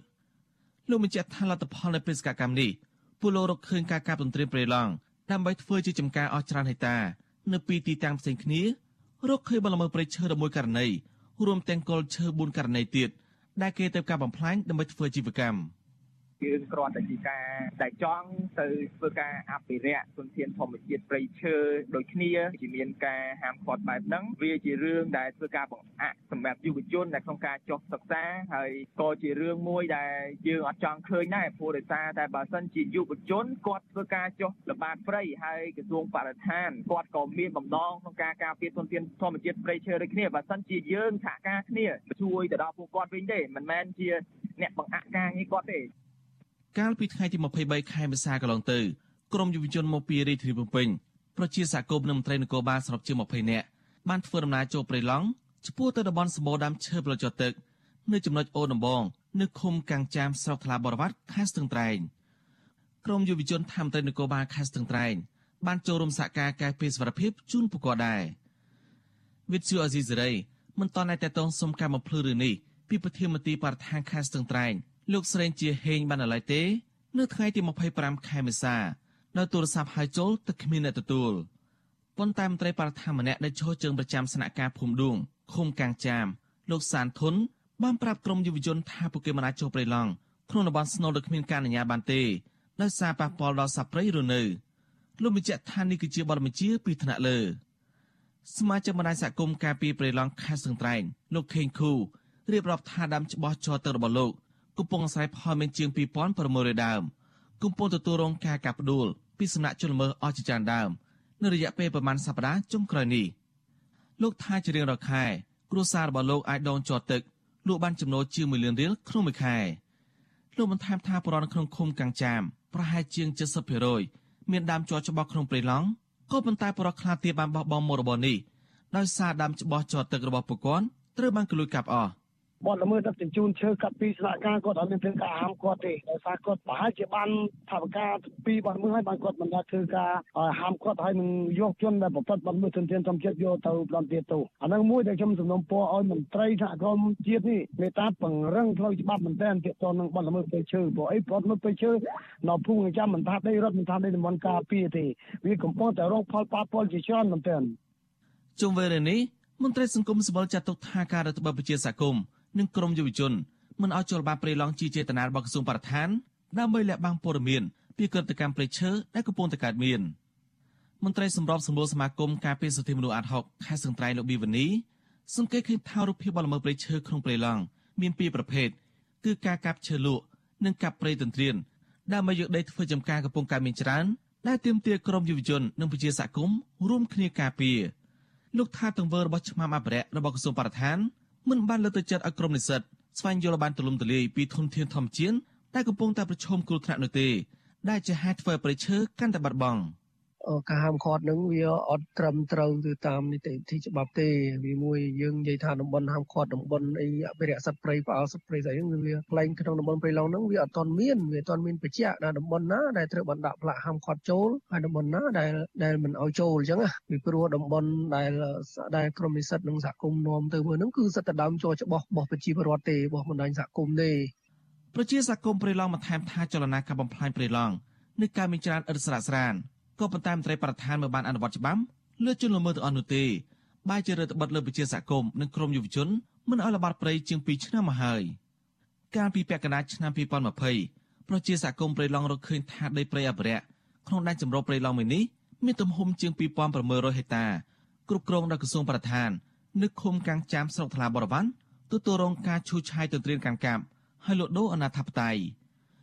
លោកបញ្ជាក់ថាលទ្ធផលនៃបេសកកម្មនេះពលរកឃើញការកាប់ទន្ទ្រានព្រៃឡង់ដើម្បីធ្វើជាចំការអស់ច្រើនហិកតានៅពីទីតាំងផ្សេងគ្នារកឃើញបលល្មើសព្រៃឈើ11ករណីរួមទាំងគល់ឈើ4ករណីទៀតដែលគេទៅការបំផ្លាញដើម្បីធ្វើជីវកម្ម យើងគ្រាន់តែជាការដែលចង់ទៅធ្វើការអភិរក្សទុនធានធម្មជាតិព្រៃឈើដូចគ្នាជាមានការហាមឃាត់បែបហ្នឹងវាជារឿងដែលធ្វើការបង្អាក់សម្រាប់យុវជនដែលក្នុងការចុះសិក្សាហើយក៏ជារឿងមួយដែលយើងអត់ចង់ឃើញដែរព្រោះដោយសារតែបើសិនជាយុវជនគាត់ធ្វើការចុះល្បាតព្រៃហើយក្រសួងបរិស្ថានគាត់ក៏មានបំណងក្នុងការការពារទុនធានធម្មជាតិព្រៃឈើដូចគ្នាបើសិនជាយើងសហការគ្នាជួយទៅដល់ពួកគាត់វិញទេមិនមែនជាអ្នកបង្អាក់ការងារគាត់ទេ កាលពីថ្ងៃទី23ខែមេសាកន្លងទៅក្រមយុវជនមកពីរាជធានីភ្នំពេញប្រជាសហគមន៍និងមន្ត្រីនគរបាលសរុបជាង20នាក់បានធ្វើដំណើរចូលព្រៃឡង់ឆ្ពោះទៅតំបន់សម្បូរដើមឈើប្រចុះទឹកនៅចំណុចអូដំបងនៅឃុំកាំងចាមស្រុកថ្លាបរវត្តខេត្តស្ទឹងត្រែងក្រមយុវជន tham ត្រីនគរបាលខេត្តស្ទឹងត្រែងបានចូលរួមសហការកែពីសវត្ថភាពជូនប្រកបដែរវិទ្យុអេស៊ីសេរីមិនតន់តែតតងសុំការបំភ្លឺរឿងនេះពីប្រធានមន្ត្រីបរិស្ថានខេត្តស្ទឹងត្រែង លោកស្រេងជាហេងបានឡើយទេនៅថ្ងៃទី25ខែមេសានៅទូរស័ព្ទហៅចូលតែគ្មានអ្នកទទួលប៉ុន្តែមន្ត្រីបរិស្ថានម្នាក់ដែលឈរជើងប្រចាំស្នាក់ការភូមិឌួងឃុំកាំងចាមលោកសានធុនបានប្រាប់ក្រុមយុវជនថាពួកគេមិនអាចចូលព្រៃឡង់ក្នុងតំបន់ស្នូលដោយគ្មានការអនុញ្ញាតបានទេដោយសារប៉ះពាល់ដល់សត្វព្រៃរនៅលោកបញ្ជាក់ថានេះគឺជាបទបញ្ជាពីថ្នាក់លើសមាជិកបណ្ដាញសហគមន៍ការពីព្រៃឡង់ខេត្តសឹងត្រែងលោកខេងខូរៀបរាប់ថាដើមច្បាស់ចោទឹករបស់លោក កំពុងអាស្រ័យផលមានជាង2600ដើមកំពុងទទួលរងការកាប់ផ្ដួលពីសំណាក់ជនល្មើសអស់ជាច្រើនដើមនៅរយៈពេលប្រមាណសប្តាហ៍ចុងក្រោយនេះលោកថាជារៀងរាល់ខែគ្រួសាររបស់លោកអាចដងជាប់ទឹកលក់បានចំណូលជាង1លានរៀលក្នុងមួយខែលោកបន្ថែមថាបរិវត្តក្នុងឃុំកាំងចាមប្រហែលជាង70%មានដើមជាប់ច្បាស់ក្នុងព្រៃឡង់ក៏ប៉ុន្តែបរិវត្តខ្លះទៀតបានបោះបង់មុខរបរនេះដោយសារដើមច្បាស់ជាប់ទឹករបស់ពួកគាត់ត្រូវបានគេលួចកាប់អស់ បទល្មើសដឹកជញ្ជូនឈើកាត់ពីស្នាក់ការគាត់អត់មានធ្វើការហាមគាត់ទេដោយសារគាត់ប្រហែលជាបានថាវិការពីបទល្មើសហើយបានគាត់មិនដាក់ធ្វើការហាមគាត់ហើយនឹងយកជនដែលប្រព្រឹត្តបទល្មើសទន្ទ្រានធម្មជាតិយកទៅផ្ដន្ទាទោសអានឹងមួយដែលខ្ញុំសំណូមពរឲ្យមន្ត្រីសហគមន៍ជាតិនេះមេត្តាពង្រឹងផ្លូវច្បាប់មែនទែនទាក់ទងនឹងបទល្មើសព្រៃឈើព្រោះអីបទល្មើសព្រៃឈើនៅភូមិចាំមិនថាដីរដ្ឋមិនថាដីតំបន់ការពារទេវាកំពុងតែរងផលប៉ះពាល់ជាច្រើនមែនទែនជុំវិញរឿងនេះមន្ត្រីសង្គមសិវិលចាត់ទុកថាការរដ្ឋបាលប្រជាសហគមន៍ និងក្រមយុវជនមិនឲ្យចូលបានព្រៃឡង់ជាចេតនារបស់ក្រសួងបរិស្ថានដើម្បីលាក់បាំងព័ត៌មានពីក្រតកម្មព្រៃឈើដែលកំពុងតែកើតមានមន្ត្រីសម្របសម្រួលសមាគមការពារសិទ្ធិមនុស្សអាត់ហុកខេត្តសង្ត្រៃលោកប៊ីវនីសង្កេតឃើញថារូបភាពបលល្មើសព្រៃឈើក្នុងព្រៃឡង់មានពីរប្រភេទគឺការកាប់ឈើលក់និងកាប់ព្រៃទន្ទ្រានដើម្បីយកដីធ្វើចំការកំពុងកើតមានច្រើនដែលទាមទារក្រមយុវជននិងប្រជាសហគមន៍រួមគ្នាការពារលោកថាទង្វើរបស់ឆ្មាំអភិរក្សរបស់ក្រសួងបរិស្ថាន មិនបានលើកទឹកចិត្តឲ្យក្រុមនិស្សិតស្វែងយល់បានទូលំទូលាយពីធនធានធម្មជាតិដែលកំពុងតែប្រឈមគ្រោះថ្នាក់នោះទេដែលជាហេតុធ្វើប្រៃឈើកាន់តែបាត់បង់។ ការហាមឃាត់នឹងវាអត់ត្រឹមត្រូវទៅតាមនីតិវិធីច្បាប់ទេវាមួយយើងនិយាយថាតំបន់ហាមឃាត់តំបន់អីអភិរក្សសត្វព្រៃផ្អើលសត្វព្រៃស្អីហ្នឹងវាផ្លែងក្នុងតំបន់ព្រៃឡង់ហ្នឹងវាអត់ទាន់មានវាអត់ទាន់មានបញ្ជាក់ដល់តំបន់ណាដែលត្រូវបានដាក់ផ្លាកហាមឃាត់ចូលហើយតំបន់ណាដែលដែលមិនឲ្យចូលអញ្ចឹងពីព្រោះតំបន់ដែលដែលក្រមនិស្សិតនិងសហគមន៍នាំទៅមើលហ្នឹងគឺសិតតែដើមចូលច្បាស់របស់ប្រជាពលរដ្ឋទេរបស់បណ្ដាញសហគមន៍ទេប្រជាសហគមន៍ព្រៃឡង់បន្ថែមថាចលនាការបំផ្លាញព្រៃឡង់នឹងការមានច្រើនឥតស្រាកស្រាន ក៏ប៉ុន្តែមន្ត្រីបរដ្ឋានមិនបានអនុវត្តច្បាប់លើជនល្មើសទាំងអស់នោះទេបែរជារដ្ឋបတ်លើប្រជាសហគមន៍និងក្រមយុវជនមិនឲ្យល្បាតព្រៃជាង2ឆ្នាំមកហើយកាលពីពាក់កណ្ដាលឆ្នាំ2020ប្រជាសហគមន៍ព្រៃឡង់រកឃើញថាដីព្រៃអភិរក្សក្នុងដែនចម្រុះព្រៃឡង់មួយនេះមានទំហំជាង2600ហិកតាគ្រប់គ្រងដោយក្រសួងបរិស្ថាននៅឃុំកាំងចាមស្រុកថ្លាបរវ័នទទួលរងការឈូសឆាយទន្ទ្រានកាន់កាប់ហើយលក់ដូរអនាធិបតេយ្យ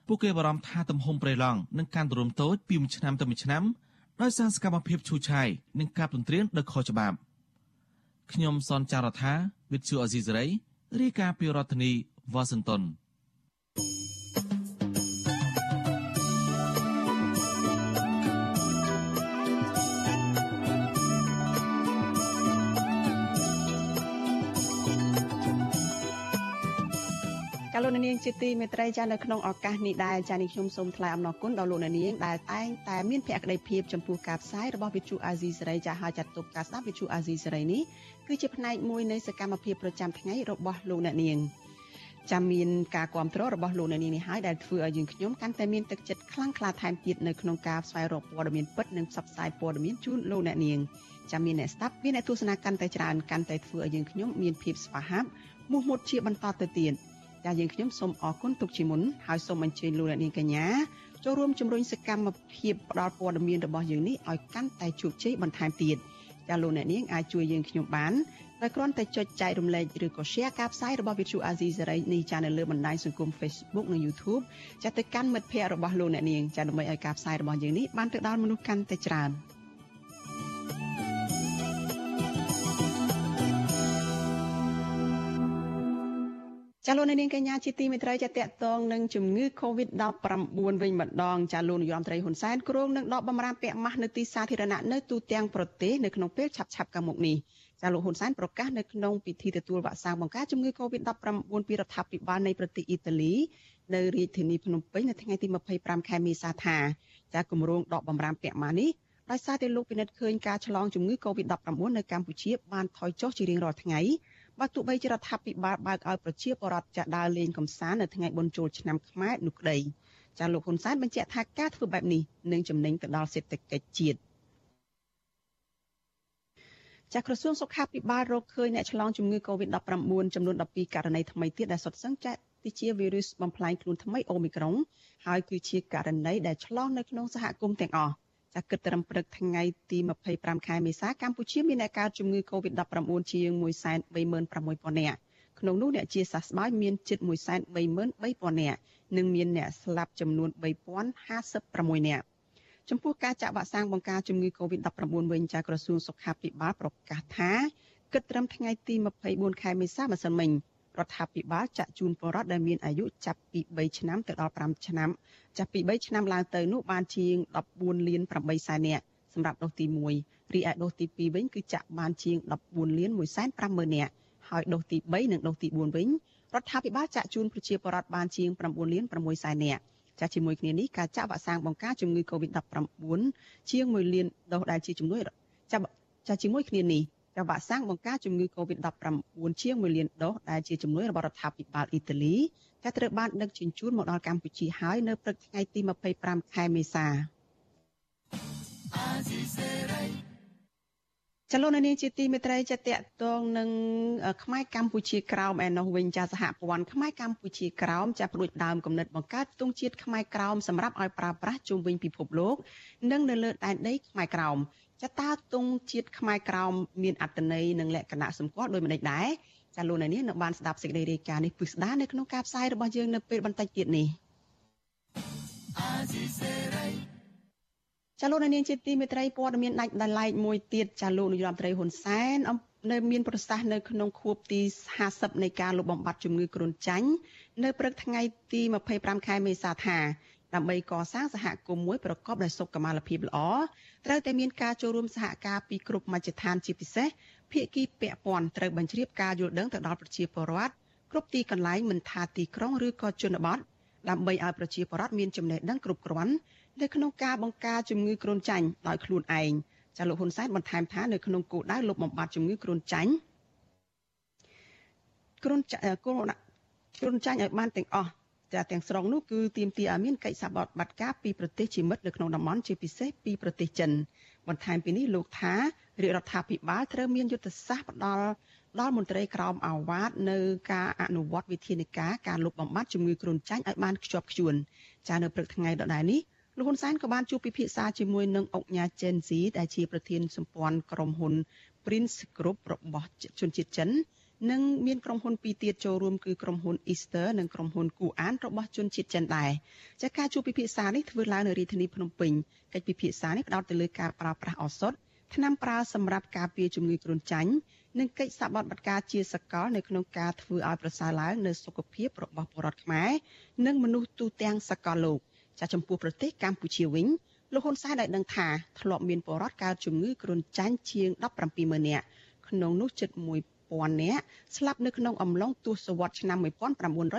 ពួកគេបារម្ភថាទំហំព្រៃឡង់នឹងកាន់ទរំតូចពីមួយឆ្នាំទៅមួយឆ្នាំ ដោយសារសកម្មភាពឈូសឆាយនិងការទន្ទ្រានដោយខុសច្បាប់ខ្ញុំសនចាររថាវិទ្យុអេស៊ីសរ៉ៃរាយការណ៍ពីរដ្ឋធានីវ៉ាស៊ីនតោន លោកនាងជាទីមេត្រីចានៅក្នុងឱកាសនេះដែរចានេះខ្ញុំសូមថ្លែងអំណរគុណដល់លោកនាងដែលតែងតែមានភក្ដីភាពចំពោះការផ្សាយរបស់វិទ្យុអាស៊ីសេរីចាហើយចាត់ទុកការស្ដាប់វិទ្យុអាស៊ីសេរីនេះគឺជាផ្នែកមួយនៃសកម្មភាពប្រចាំថ្ងៃរបស់លោកអ្នកនាងចាំមានការគ្រប់គ្រងរបស់លោកអ្នកនាងនេះហើយដែលធ្វើឲ្យយើងខ្ញុំកាន់តែមានទឹកចិត្តខ្លាំងក្លាថែមទៀតនៅក្នុងការស្វែងរកព័ត៌មានពិតនិងផ្សព្វផ្សាយព័ត៌មានជូនលោកអ្នកនាងចាំមានអ្នកស្ដាប់មានអ្នកទស្សនាកាន់តែច្រើនកាន់តែធ្វើឲ្យយើងខ្ញុំមានភាពស្វាហាប់មោះមុតជាបន្តទៅទៀត។ ចាយើងខ្ញុំសូមអរគុណទុកជាមុនហើយសូមអញ្ជើញលោកអ្នកនាងកញ្ញាចូលរួមជំរុញសកម្មភាពផ្តល់ព័ត៌មានរបស់យើងនេះឲ្យកាន់តែជោគជ័យបន្ថែមទៀតចាលោកអ្នកនាងអាចជួយយើងខ្ញុំបានដោយគ្រាន់តែចុចចែករំលែកឬក៏ share ការផ្សាយរបស់ Vithu Azizi សេរីនេះចានៅលើបណ្ដាញសង្គម Facebook និង YouTube ចាទៅកាន់មិត្តភ័ក្តិរបស់លោកអ្នកនាងចាដើម្បីឲ្យការផ្សាយរបស់យើងនេះបានទៅដល់មនុស្សកាន់តែច្រើន។ ចាលោកនាងកញ្ញាជាទីមេត្រីចាតកតងនឹងជំងឺ Covid-19 វិញម្ដងចាលោកនាយរដ្ឋមន្ត្រីហ៊ុនសែនគ្រោងនឹងដកបំរាមពាក់ម៉ាស់នៅទីសាធារណៈនៅទូទាំងប្រទេសនៅក្នុងពេលឆាប់ៗខាងមុខនេះចាលោកហ៊ុនសែនប្រកាសនៅក្នុងពិធីទទួលវ៉ាក់សាំងបង្ការជំងឺ Covid-19 ពីរដ្ឋាភិបាលនៃប្រទេសអ៊ីតាលីនៅរាជធានីភ្នំពេញនៅថ្ងៃទី25ខែមេសាថាចាគម្រោងដកបំរាមពាក់ម៉ាស់នេះដោយសារតែលោកពិនិត្យឃើញការឆ្លងជំងឺ Covid-19 នៅកម្ពុជាបានថយចុះជារៀងរាល់ថ្ងៃ បើទោះបីជារដ្ឋាភិបាលបើកឲ្យប្រជាពលរដ្ឋចាក់ដើរលេងកម្សាន្តនៅថ្ងៃបុណ្យចូលឆ្នាំខ្មែរនោះក្តីចាលោកហ៊ុនសែនបញ្ជាក់ថាការធ្វើបែបនេះនឹងចំណេញទៅដល់សេដ្ឋកិច្ចជាតិចាក្រសួងសុខាភិបាលរកឃើញអ្នកឆ្លងជំងឺ Covid-19 ចំនួន12ករណីថ្មីទៀតដែលសុទ្ធសឹងចាក់ទីជាវីរុសបំផ្លាញខ្លួនថ្មីអូមីក្រុងហើយគឺជាករណីដែលឆ្លងនៅក្នុងសហគមន៍ទាំងអស់ ចាគិតត្រឹមព្រឹកថ្ងៃទី25ខែមេសាកម្ពុជាមានអ្នកកើតជំងឺ Covid-19 ជាង136,000នាក់ក្នុងនោះអ្នកជាសះស្បើយមានជិត133,000នាក់និងមានអ្នកស្លាប់ចំនួន3056នាក់ចំពោះការចាក់វ៉ាក់សាំងបង្ការជំងឺ Covid-19 វិញចាក្រសួងសុខាភិបាលប្រកាសថាគិតត្រឹមថ្ងៃទី24ខែមេសាម្សិលមិញ រដ្ឋាភិបាលចាក់ជូនពលរដ្ឋដែលមានអាយុចាប់ពី3ឆ្នាំទៅដល់5ឆ្នាំចាប់ពី3ឆ្នាំឡើងទៅនោះបានជាង14លាន8សែននាក់សម្រាប់ដូសទី1រីឯដូសទី2វិញគឺចាក់បានជាង14លាន1សែន5ម៉ឺននាក់ហើយដូសទី3និងដូសទី4វិញរដ្ឋាភិបាលចាក់ជូនប្រជាពលរដ្ឋបានជាង9លាន6សែននាក់ចាស់ជាមួយគ្នានេះការចាក់វ៉ាក់សាំងបង្ការជំងឺ Covid-19 ជាង1លានដូសដែលជាជំនួយចាស់ចាស់ជាមួយគ្នានេះ ចាវ៉ាក់សាំងបង្ការជំងឺ Covid-19 ជាង1លានដូសដែលជាជំនួយរបស់រដ្ឋាភិបាលអ៊ីតាលីតែត្រូវបានដឹកជញ្ជូនមកដល់កម្ពុជាហើយនៅព្រឹកថ្ងៃទី25ខែមេសាចលនានេះជាទីមេត្រីចតកតងនឹងខ្មែរកម្ពុជាក្រោមឯនោះវិញចាសហព័ន្ធខ្មែរកម្ពុជាក្រោមចាផ្ដួចដើមគំនិតបង្កើតទង់ជាតិខ្មែរក្រោមសម្រាប់ឲ្យប្រើប្រាស់ជុំវិញពិភពលោក និងនៅលើដែនដីខ្មែរក្រោម ចតាទង់ជាតិខ្មែរក្រោមមានអត្តន័យនិងលក្ខណៈសម្គាល់ដោយម្ដេចដែរចាលោកនៅនេះនៅបានស្ដាប់សេចក្តីរាយការណ៍នេះពិស្ដានៅក្នុងការផ្សាយរបស់យើងនៅពេលបន្តិចទៀតនេះចាលោកនាងជាទីមេត្រីព័ត៌មានដាច់ដライមួយទៀតចាលោកនាយរដ្ឋមន្ត្រីហ៊ុនសែននៅមានប្រសាសន៍នៅក្នុងខួបទី50នៃការលុបបំបាត់ជំងឺគ្រុនចាញ់នៅព្រឹកថ្ងៃទី25ខែមេសាថា ដើម្បីកសាងសហគមន៍មួយប្រកបដោយសុខុមាលភាពល្អត្រូវតែមានការចូលរួមសហការពីគ្រប់មជ្ឈដ្ឋានជាពិសេសភាគីពាក់ព័ន្ធត្រូវបញ្ជ្រាបការយល់ដឹងទៅដល់ប្រជាពលរដ្ឋគ្រប់ទីកន្លែងមិនថាទីក្រុងឬក៏ជនបទដើម្បីឲ្យប្រជាពលរដ្ឋមានចំណេះដឹងគ្រប់គ្រាន់នៅក្នុងការបង្ការជំងឺគ្រុនចាញ់ដោយខ្លួនឯងចាលោកហ៊ុនសែនបន្ថែមថានៅក្នុងគោលដៅលុបបំបាត់ជំងឺគ្រុនចាញ់គ្រុនគ្រុនចាញ់ឲ្យបានទាំងអស់ចា ទាំងស្រុងនោះគឺទាមទារឲ្យមានកិច្ចសហប្រតិបត្តិការពីប្រទេសជាមិត្តនៅក្នុងតំបន់ជាពិសេសពីប្រទេសចិនបន្ថែមពីនេះលោកថារាជរដ្ឋាភិបាលត្រូវមានយុទ្ធសាស្ត្រផ្ដល់ដល់មន្ត្រីក្រមអាវ៉ាតនៅការអនុវត្តវិធានការការលុបបំបាត់ជំងឺគ្រុនចាញ់ឲ្យបានខ្ជាប់ខ្ជួនចានៅព្រឹកថ្ងៃដដែលនេះលោកហ៊ុនសែនក៏បានជួបពិភាក្សាជាមួយនឹងអង្គញាចេនស៊ីដែលជាប្រធានសម្ព័ន្ធក្រុមហ៊ុន Prince Group របស់ជនជាតិចិន និងមានក្រុមហ៊ុនពីរទៀតចូលរួមគឺក្រុមហ៊ុន Easter និងក្រុមហ៊ុនគូអានរបស់ជនជាតិចិនដែរចាការជួបពិភាក្សានេះធ្វើឡើងនៅរាជធានីភ្នំពេញកិច្ចពិភាក្សានេះផ្ដោតទៅលើការប្រើប្រាស់ឱសថថ្នាំប្រើសម្រាប់ការពារជំងឺគ្រុនចាញ់និងកិច្ចសហប្រតិបត្តិការជាសកលនៅក្នុងការធ្វើឲ្យប្រសើរឡើងនូវសុខភាពរបស់ពលរដ្ឋខ្មែរនិងមនុស្សទូទាំងសកលលោកចាចំពោះប្រទេសកម្ពុជាវិញលោកហ៊ុនសែនได้ដឹងថាធ្លាប់មានពលរដ្ឋកើតជំងឺគ្រុនចាញ់ជាង170,000នាក់ក្នុងនោះជិត 1000នាក់ស្លាប់នៅក្នុងអំឡុងទសវត្សរ៍ឆ្នាំ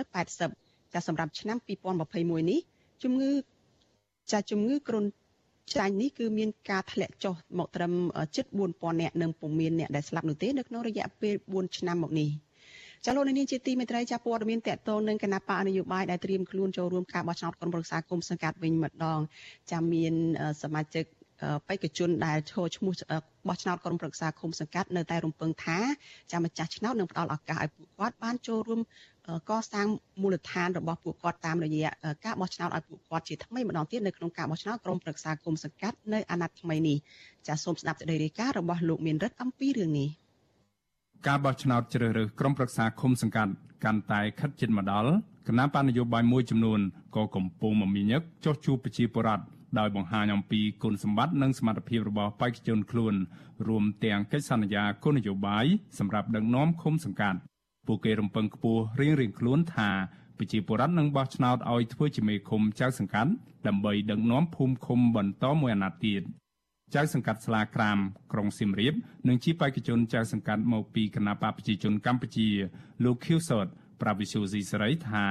1980ចាសម្រាប់ឆ្នាំ2021នេះជំងឺចាជំងឺគ្រុនចាញ់នេះគឺមានការធ្លាក់ចុះមកត្រឹមជិត4000នាក់និងពុំមានអ្នកដែលស្លាប់នោះទេនៅក្នុងរយៈពេល4ឆ្នាំមកនេះចាលោកនាងជាទីមេត្រីចាព័ត៌មានតកតងនឹងគណៈបកនយោបាយដែលត្រៀមខ្លួនចូលរួមការបោះឆ្នោតក្រុមប្រឹក្សាគុំសង្កាត់វិញម្ដងចាមានសមាជិក បេក្ខជនដែលឈរឈ្មោះបោះឆ្នោតក្រុមប្រឹក្សាឃុំសង្កាត់នៅតែរំពឹងថាចាម្ចាស់ឆ្នោតនឹងផ្ដល់ឱកាសឲ្យពួកគាត់បានចូលរួមកសាងមូលដ្ឋានរបស់ពួកគាត់តាមរយៈការបោះឆ្នោតឲ្យពួកគាត់ជាថ្មីម្ដងទៀតនៅក្នុងការបោះឆ្នោតក្រុមប្រឹក្សាគុំសង្កាត់នៅអាណត្តិថ្មីនេះចាសូមស្ដាប់សេចក្តីរាយការណ៍របស់លោកមានរិទ្ធអំពីរឿងនេះការបោះឆ្នោតជ្រើសរើសក្រុមប្រឹក្សាឃុំសង្កាត់កាន់តែខិតជិតមកដល់គណៈបណ្ឌនយោបាយមួយចំនួនក៏កំពុងមមាញឹកចោះជួបប្រជាពលរដ្ឋ ដោយបង្ហាញអំពីគុណសម្បត្តិនិងសមត្ថភាពរបស់បេក្ខជនខ្លួនរួមទាំងកិច្ចសន្យាគោលនយោបាយសម្រាប់ដឹកនាំឃុំសង្កាត់ពួកគេរំពឹងខ្ពស់រៀងៗខ្លួនថាប្រជាពលរដ្ឋនឹងបោះឆ្នោតឲ្យធ្វើជាមេឃុំចៅសង្កាត់ដើម្បីដឹកនាំភូមិឃុំបន្តមួយអាណត្តិទៀតចៅសង្កាត់ស្លាក្រាមក្រុងសៀមរាបនិងជាបេក្ខជនចៅសង្កាត់មកពីគណៈបកប្រជាជនកម្ពុជាលោកខៀវសតប្រាវិសុយស៊ីសេរីថា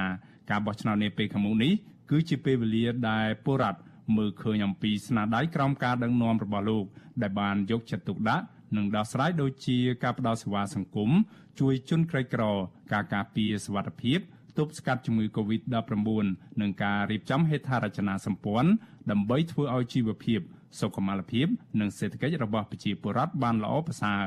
ការបោះឆ្នោតនាពេលខាងមុខនេះគឺជាពេលវេលាដែលពលរដ្ឋ មើលឃើញអំពីស្នាដៃក្រោមការដឹកនាំរបស់លោក ដែលបានយកចិត្តទុកដាក់និងដោះស្រាយដូចជាការផ្តល់សេវាសង្គមជួយជនក្រីក្រ ការការពារសវត្ថិភាពទប់ស្កាត់ជំងឺ Covid-19 និងការរៀបចំហេដ្ឋារចនាសម្ព័ន្ធដើម្បីធ្វើឲ្យជីវភាពសុខុមាលភាព និងសេដ្ឋកិច្ចរបស់ប្រជាពលរដ្ឋបានល្អប្រសើរ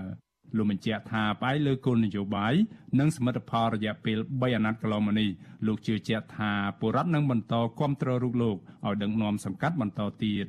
លោកបញ្ជាក់ថាផ្អែកលើគោលនយោបាយនិងសមិទ្ធផលរយៈពេល3អាណត្តិកន្លងមកនេះលោកជឿជាក់ថាពលរដ្ឋនឹងបន្តគ្រប់គ្រងរូបលោកឲ្យដឹកនាំសង្កាត់បន្តទៀត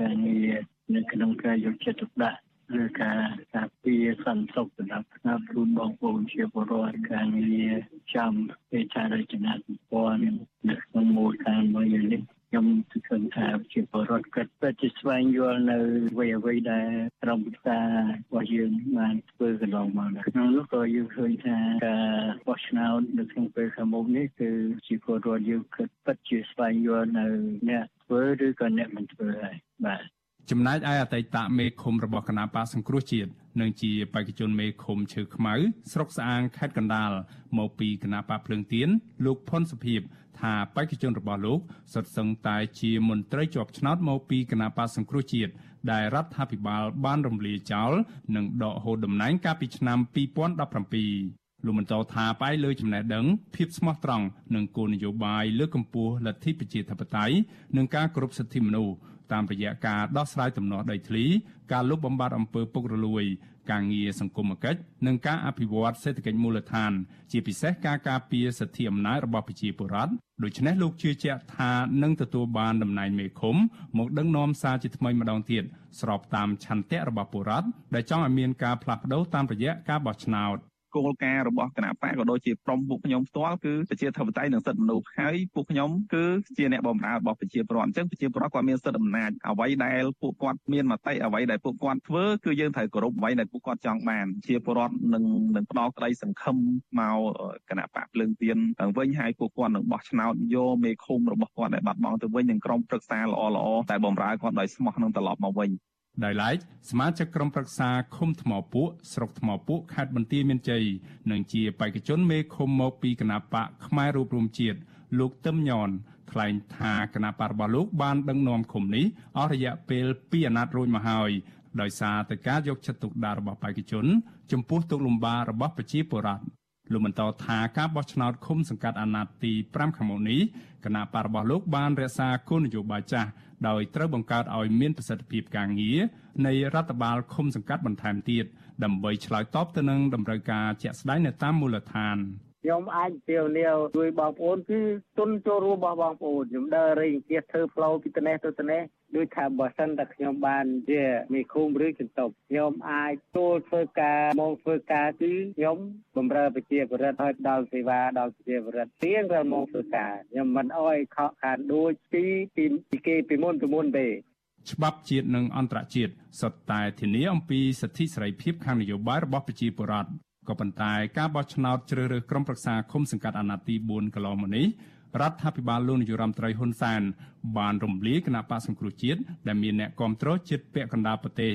ការងារនៅក្នុងការយកចិត្តទុកដាក់ឬការការពារសន្តិសុខសម្រាប់ស្នាប់ជូនបងប្អូនជាពលរដ្ឋការងារចាំពេលចារចនាសម្ព័ន្ធនៅក្នុងមូលដ្ឋានមួយនេះ ខ្ញុំគិតថាជាពលរដ្ឋគិតពិតជាស្វែងយល់នៅអ្វីអ្វីដែលក្រុមប្រឹក្សារបស់យើងបានធ្វើកន្លងមកក្នុងនោះក៏យើងឃើញថាការបោះឆ្នោតនៅក្នុងពេលខាងមុខនេះគឺជាពលរដ្ឋយើងគិតពិតជាស្វែងយល់នៅអ្នកធ្វើឬក៏អ្នកមិនធ្វើហើយបាទ ចំណែកឯអតីតមេឃុំរបស់គណៈបកសង្គ្រោះជាតិនិងជាបេក្ខជនមេឃុំឈើខ្មៅស្រុកស្អាងខេត្តកណ្ដាលមកពីគណៈបកភ្លើងទៀនលោកផុនសុភីបថាបេក្ខជនរបស់លោកសុទ្ធសឹងតែជាមន្ត្រីជាប់ឆ្នោតមកពីគណៈបកសង្គ្រោះជាតិដែលរដ្ឋាភិបាលបានរំលាយចោលនិងដកហូតតំណែងកាលពីឆ្នាំ2017លោកបន្តថាផ្អែកលើចំណេះដឹងភាពស្មោះត្រង់និងគោលនយោបាយលើកកម្ពស់លទ្ធិប្រជាធិបតេយ្យនិងការគោរពសិទ្ធិមនុស្ស តាមរយៈការដោះស្រាយទំនាស់ដីធ្លីការលុបបំបាត់អំពើពុករលួយការងារសង្គមគិច្ចនិងការអភិវឌ្ឍសេដ្ឋកិច្ចមូលដ្ឋាន ជាពិសេសការការពារសិទ្ធិអំណាចរបស់ប្រជាពលរដ្ឋដូច្នេះលោកជឿជាក់ថានឹងទទួលបានតំណែងមេឃុំមកដឹកនាំសារជាថ្មីម្ដងទៀតស្របតាមឆន្ទៈរបស់ពលរដ្ឋដែលចង់ឲ្យមានការផ្លាស់ប្ដូរតាមរយៈការបោះឆ្នោត គោលការណ៍របស់គណៈបកក៏ដូចជាក្រុមពួកខ្ញុំផ្ទាល់គឺប្រជាធិបតេយ្យនិងសិទ្ធិមនុស្សហើយពួកខ្ញុំគឺជាអ្នកបម្រើរបស់ប្រជាពលរដ្ឋអញ្ចឹងប្រជាពលរដ្ឋគាត់មានសិទ្ធិអំណាចអ្វីដែលពួកគាត់មានមតិអ្វីដែលពួកគាត់ធ្វើគឺយើងត្រូវគោរពអ្វីដែលពួកគាត់ចង់បានជាពលរដ្ឋនឹងនឹងផ្ដល់ក្តីសង្ឃឹមមកគណៈបកភ្លើងទៀនវិញហើយពួកគាត់នឹងបោះឆ្នោតយកមេឃុំរបស់គាត់ដែលបាត់បង់ទៅវិញនឹងក្រុមប្រឹក្សាល្អល្អតែបម្រើគាត់ដោយស្មោះនឹងត្រឡប់មកវិញ ដោយឡែកសមាជិកក្រុមប្រឹក្សាឃុំថ្មពួកស្រុកថ្មពួកខេត្តបន្ទាយមានជ័យនិងជាបេក្ខជនមេឃុំមកពីគណៈបកផ្នែករូបរួមជាតិលោកទឹមញនថ្លែងថាគណៈបករបស់លោកបានដឹកនាំឃុំនេះអស់រយៈពេល2អាណត្តិរួចមកហើយដោយសារតែការយកចិត្តទុកដាក់របស់បេក្ខជន ចំពោះទុកលំបាករបស់ប្រជាពលរដ្ឋ លោកបន្តថាការបោះឆ្នោតឃុំសង្កាត់អាណត្តិទី5ខាងមុខនេះគណៈបករបស់លោកបានរក្សាគោលនយោបាយចាស់ដោយត្រូវបង្កើតឲ្យមានប្រសិទ្ធភាពការងារនៃរដ្ឋបាលឃុំសង្កាត់បន្ថែមទៀតដើម្បីឆ្លើយតបទៅនឹងតម្រូវការជាក់ស្ដែងនៅតាមមូលដ្ឋាន។ខ្ញុំអាចទាវនាវជួយបងប្អូនគឺទុនចូលរួមរបស់បងប្អូនខ្ញុំដើររែងទៀតធ្វើផ្លូវពីត្នេះទៅត្នេះ ដូចថាបើសិនតែខ្ញុំបានជាមេឃុំឬចន្ទប់ខ្ញុំអាចចូលធ្វើការមកធ្វើការគឺខ្ញុំបម្រើប្រជាពលរដ្ឋឲ្យដល់សេវាដល់ប្រជាពលរដ្ឋទៀងរាល់មកធ្វើការខ្ញុំមិនអោយខកខានដូចពីពីគេពីមុនពីមុនទេច្បាប់ជាតិនិងអន្តរជាតិសុទ្ធតែធានាអំពីសិទ្ធិសេរីភាពខាងនយោបាយរបស់ប្រជាពលរដ្ឋក៏ប៉ុន្តែការបោះឆ្នោតជ្រើសរើសក្រុមប្រឹក្សាឃុំសង្កាត់អាណត្តិទី4កន្លងមកនេះ រដ្ឋាភិបាលលោកនាយរដ្ឋមន្ត្រីហ៊ុនសែនបានរំលាយគណៈបកសង្គ្រោះជាតិដែលមានអ្នកគ្រប់គ្រងជាតិពាក់កណ្ដាលប្រទេស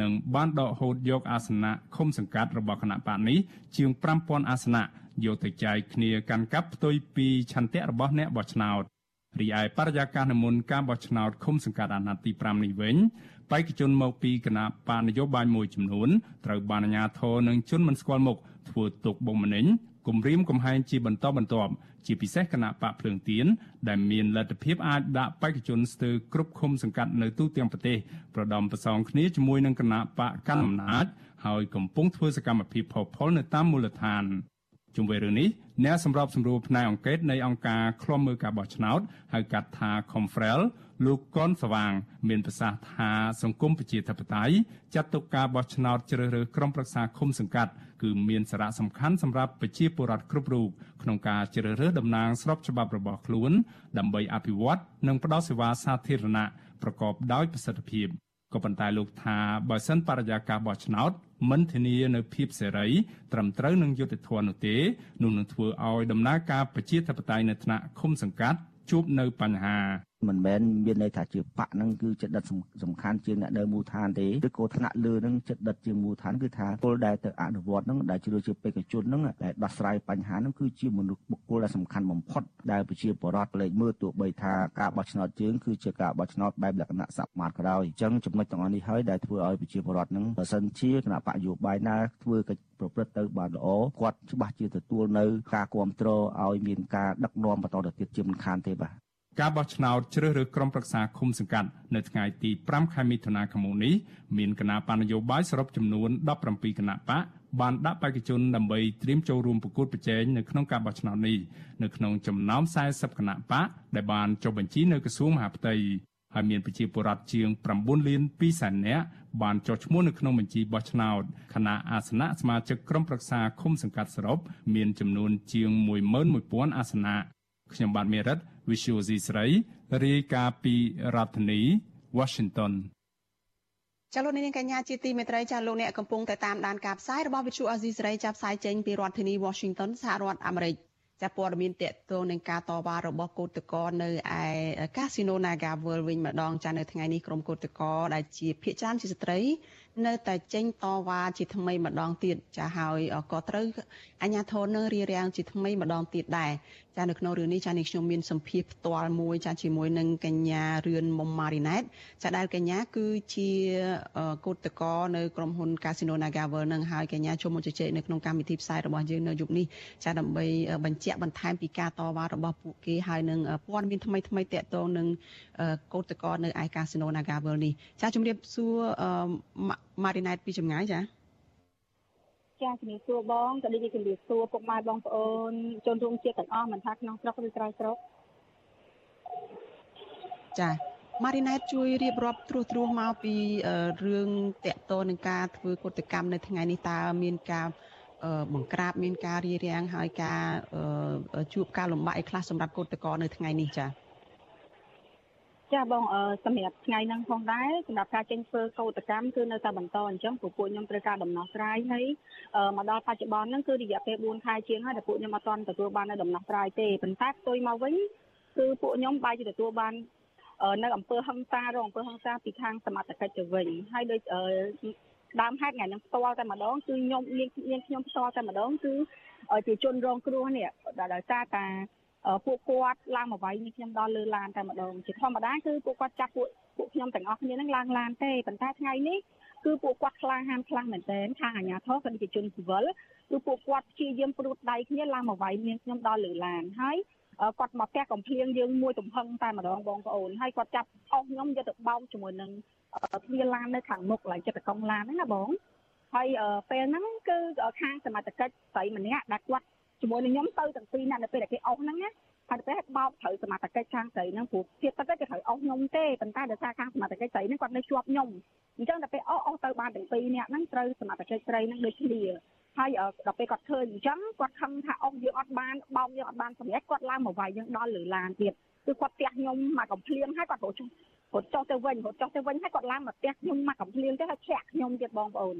និងបានដកហូតយកអាសនៈឃុំសង្កាត់របស់គណៈបកនេះជាង5000អាសនៈយកទៅចែកគ្នាកាន់កាប់ផ្ទុយពីឆន្ទៈរបស់អ្នកបោះឆ្នោតរីឯបរិយាកាសនិមន្តការបោះឆ្នោតឃុំសង្កាត់អាណត្តិទី5នេះវិញបេក្ខជនមកពីគណៈបកនយោបាយមួយចំនួនត្រូវបានអាជ្ញាធរនិងជនមិនស្គាល់មុខធ្វើទុកបុកម្នេញគំរាមកំហែងជាបន្តបន្ទាប់ ជាពិសេសគណៈបកភ្លើងទៀនដែលមានលទ្ធភាពអាចដាក់បេក្ខជនស្ទើរគ្រប់ឃុំសង្កាត់នៅទូទាំងប្រទេសប្រដំប្រសងគ្នាជាមួយនឹងគណៈបកកណ្ដាលអំណាចហើយកំពុងធ្វើសកម្មភាពផុសផុលនៅតាមមូលដ្ឋានជុំវិញរឿងនេះអ្នកសម្របសម្រួលផ្នែកអង្គការនៃអង្គការឃ្លាំមើលការបោះឆ្នោតហៅកាត់ថា Confrel លោកកនស្វាង មានប្រសាសន៍ថាសង្គមប្រជាធិបតេយ្យចាត់ទុកការបោះឆ្នោតជ្រើសរើសក្រុមប្រឹក្សាឃុំសង្កាត់គឺមានសារៈសំខាន់សម្រាប់ប្រជាពលរដ្ឋគ្រប់រូបក្នុងការជ្រើសរើសតំណាងស្របច្បាប់របស់ខ្លួន ដើម្បីអភិវឌ្ឍនិងផ្តល់សេវាសាធារណៈប្រកបដោយប្រសិទ្ធភាពក៏ប៉ុន្តែលោកថាបើសិនបរិយាកាសបោះឆ្នោតមិនធានានៅភាពសេរីត្រឹមត្រូវនឹងយុត្តិធម៌នោះទេនោះនឹងធ្វើឲ្យដំណើរការប្រជាធិបតេយ្យនៅថ្នាក់ឃុំសង្កាត់ជួបនៅបញ្ហាមិនមែនមានន័យថាជាបកហ្នឹងគឺចិត្តដិតសំខាន់ជាងអ្នកនៅមូលដ្ឋានទេឬក៏ថ្នាក់លើហ្នឹងចិត្តដិតជាងមូលដ្ឋានគឺថាពលដែលទៅអនុវត្តហ្នឹងដែលជ្រើសជាបេក្ខជនហ្នឹងដែលដោះស្រាយបញ្ហាហ្នឹងគឺជាមនុស្សបុគ្គលដែលសំខាន់បំផុតដែលប្រជាពលរដ្ឋលេចមើលទោះបីថាការបោះឆ្នោតជើងគឺជាការបោះឆ្នោតបែបលក្ខណៈសមាតក្រោយអញ្ចឹងចំណុចទាំងអស់នេះហើយដែលធ្វើឲ្យប្រជាពលរដ្ឋហ្នឹងបើសិនជាគណៈបកយោបាយណាធ្វើកិច្ចប្រព្រឹត្តទៅបានល្អគាត់ច្បាស់ជាទទួលនៅការគ្រប់គ្រងឲ្យមានការដឹកនាំបន្តទៅទៀតជាមិនខានទេបាទ ការបោះឆ្នោតជ្រើសរើសក្រុមប្រឹក្សាឃុំសង្កាត់នៅថ្ងៃទី5ខែមិថុនាឆ្នាំនេះមានគណៈបណ្ឌនយោបាយសរុបចំនួន17គណៈបកបានដាក់បេក្ខជនដើម្បីត្រៀមចូលរួមប្រកួតប្រជែងនៅក្នុងការបោះឆ្នោតនេះនៅក្នុងចំណោម40គណៈបកដែលបានចុះបញ្ជីនៅក្រសួងមហាផ្ទៃហើយមានប្រជាពលរដ្ឋជាង9លាន2សែននាក់បានចុះឈ្មោះនៅក្នុងបញ្ជីបោះឆ្នោតគណៈអាសនៈសមាជិកក្រុមប្រឹក្សាឃុំសង្កាត់សរុបមានចំនួនជាង11000អាសនៈខ្ញុំបាទមេរិត Visual C ស្រីរាយការណ៍ពីរដ្ឋធានី Washington ចាលោកនាងកញ្ញាជាទីមេត្រីចាលោកអ្នកកំពុងតែតាមដានការផ្សាយរបស់ Visual Asia ស្រីចាប់ផ្សាយចេញពីរដ្ឋធានី Washington សហរដ្ឋអាមេរិកចាព័ត៌មានតកតងនឹងការតវ៉ារបស់កោតក្រនៅឯកាស៊ីណូ Naga World វិញម្ដងចានៅថ្ងៃនេះក្រុមកោតក្រដែលជាភាគច្រើនជាស្ត្រី នៅតែចេញតវ៉ាជាថ្មីម្ដងទៀតចាហើយក៏ត្រូវអាជ្ញាធរនឹងរៀបរៀងជាថ្មីម្ដងទៀតដែរ ចានៅក្នុងរឿងនេះចានេះខ្ញុំមានសម្ភារផ្ទាល់មួយចាជាមួយនឹងកញ្ញារឿនមុំម៉ារីណែតចាដែលកញ្ញាគឺជាកោតកោនៅក្រុមហ៊ុន Casino Nagavel នឹងហើយកញ្ញាចូលមកជជែកនៅក្នុងកម្មវិធីផ្សាយរបស់យើងនៅយប់នេះចាដើម្បីបញ្ជាក់បន្ថែមពីការតវ៉ារបស់ពួកគេហើយនឹងព័ត៌មានថ្មីថ្មីតាក់ទងនឹងកោតកោនៅឯ Casino Nagavel នេះចាជំរាបសួរម៉ារីណែតពីចម្ងាយចា ចាជំរាបសួរបងក៏ដូចជាជំរាបសួរពុកម៉ែបងប្អូនជនរួមជាតិទាំងអស់មិនថាក្នុងស្រុកឬក្រៅស្រុកចាម៉ារីណែតជួយរៀបរាប់ត្រួសត្រាសមកពីរឿងតកតនឹងការធ្វើកតកម្មនៅថ្ងៃនេះតើមានការបង្ក្រាបមានការរៀបរៀងហើយការជួបការលំបាកអីខ្លះសម្រាប់កតកនៅថ្ងៃនេះចា៎ ចាបងសម្រាប់ថ្ងៃហ្នឹងផងដែរសម្រាប់ការចេញធ្វើកោតកម្មគឺនៅតែបន្តអញ្ចឹងព្រោះពួកខ្ញុំត្រូវការដំណោះស្រាយហើយមកដល់បច្ចុប្បន្នហ្នឹងគឺរយៈពេល4ខែជាងហើយដែលពួកខ្ញុំអត់ទាន់ទទួលបាននៅដំណោះស្រាយទេប៉ុន្តែផ្ទុយមកវិញគឺពួកខ្ញុំបែរជាទទួលបាននៅអង្គើហឹងសារងអង្គើហឹងសាពីខាងសមត្ថកិច្ចទៅវិញហើយដូចដើមហេតុថ្ងៃហ្នឹងផ្ទាល់តែម្ដងគឺខ្ញុំមានខ្ញុំផ្ទាល់តែម្ដងគឺជាជនរងគ្រោះនេះដោយសារតែ ពួកគាត់ឡើងមកវាយនេះខ្ញុំដល់លើឡានតែម្ដងជាធម្មតាគឺពួកគាត់ចាប់ពួកពួកខ្ញុំទាំងអស់គ្នានឹងឡើងឡានទេប៉ុន្តែថ្ងៃនេះគឺពួកគាត់ខ្លាំងហាមខ្លាំងមែនទែនខាងអាជ្ញាធរក៏ជាជនស៊ីវិលគឺពួកគាត់ព្យាយាមព្រួតដៃគ្នាឡើងមកវាយនាងខ្ញុំដល់លើឡានហើយគាត់មកផ្ទះកំភ្លៀងយើងមួយទំហឹងតែម្ដងបងប្អូនហើយគាត់ចាប់អស់ខ្ញុំយកទៅបោកជាមួយនឹងទ្វារឡាននៅខាងមុខឡើងចិត្តកង់ឡានហ្នឹងណាបងហើយពេលហ្នឹងគឺខាងសមត្ថកិច្ចស្រីម្នាក់ដែលគាត់ ជាមួយនឹងខ្ញុំទៅទាំងពីរអ្នកនៅពេលដែលគេអស់ហ្នឹងណាហើយទៅបោកត្រូវសមត្ថកិច្ចខាងស្រីហ្នឹងព្រោះភាពទៅគេត្រូវអស់ខ្ញុំទេប៉ុន្តែដោយសារខាងសមត្ថកិច្ចស្រីហ្នឹងគាត់នៅជាប់ខ្ញុំអញ្ចឹងដល់ពេលអស់អស់ទៅបានទាំងពីរអ្នកហ្នឹងត្រូវសមត្ថកិច្ចស្រីហ្នឹងដូចគ្នាហើយដល់ពេលគាត់ឃើញអញ្ចឹងគាត់ខឹងថាអស់យើងអត់បានបោកយើងអត់បានសម្រេចគាត់ឡើងមកវាយយើងដល់លើឡានទៀតគឺគាត់ផ្ទះខ្ញុំមកកំភ្លៀងហើយគាត់រត់ចុះរត់ចុះទៅវិញរត់ចុះទៅវិញហើយគាត់ឡើងមកផ្ទះខ្ញុំមកកំភ្លៀងទៅហើយធាក់ខ្ញុំទៀតបងប្អូន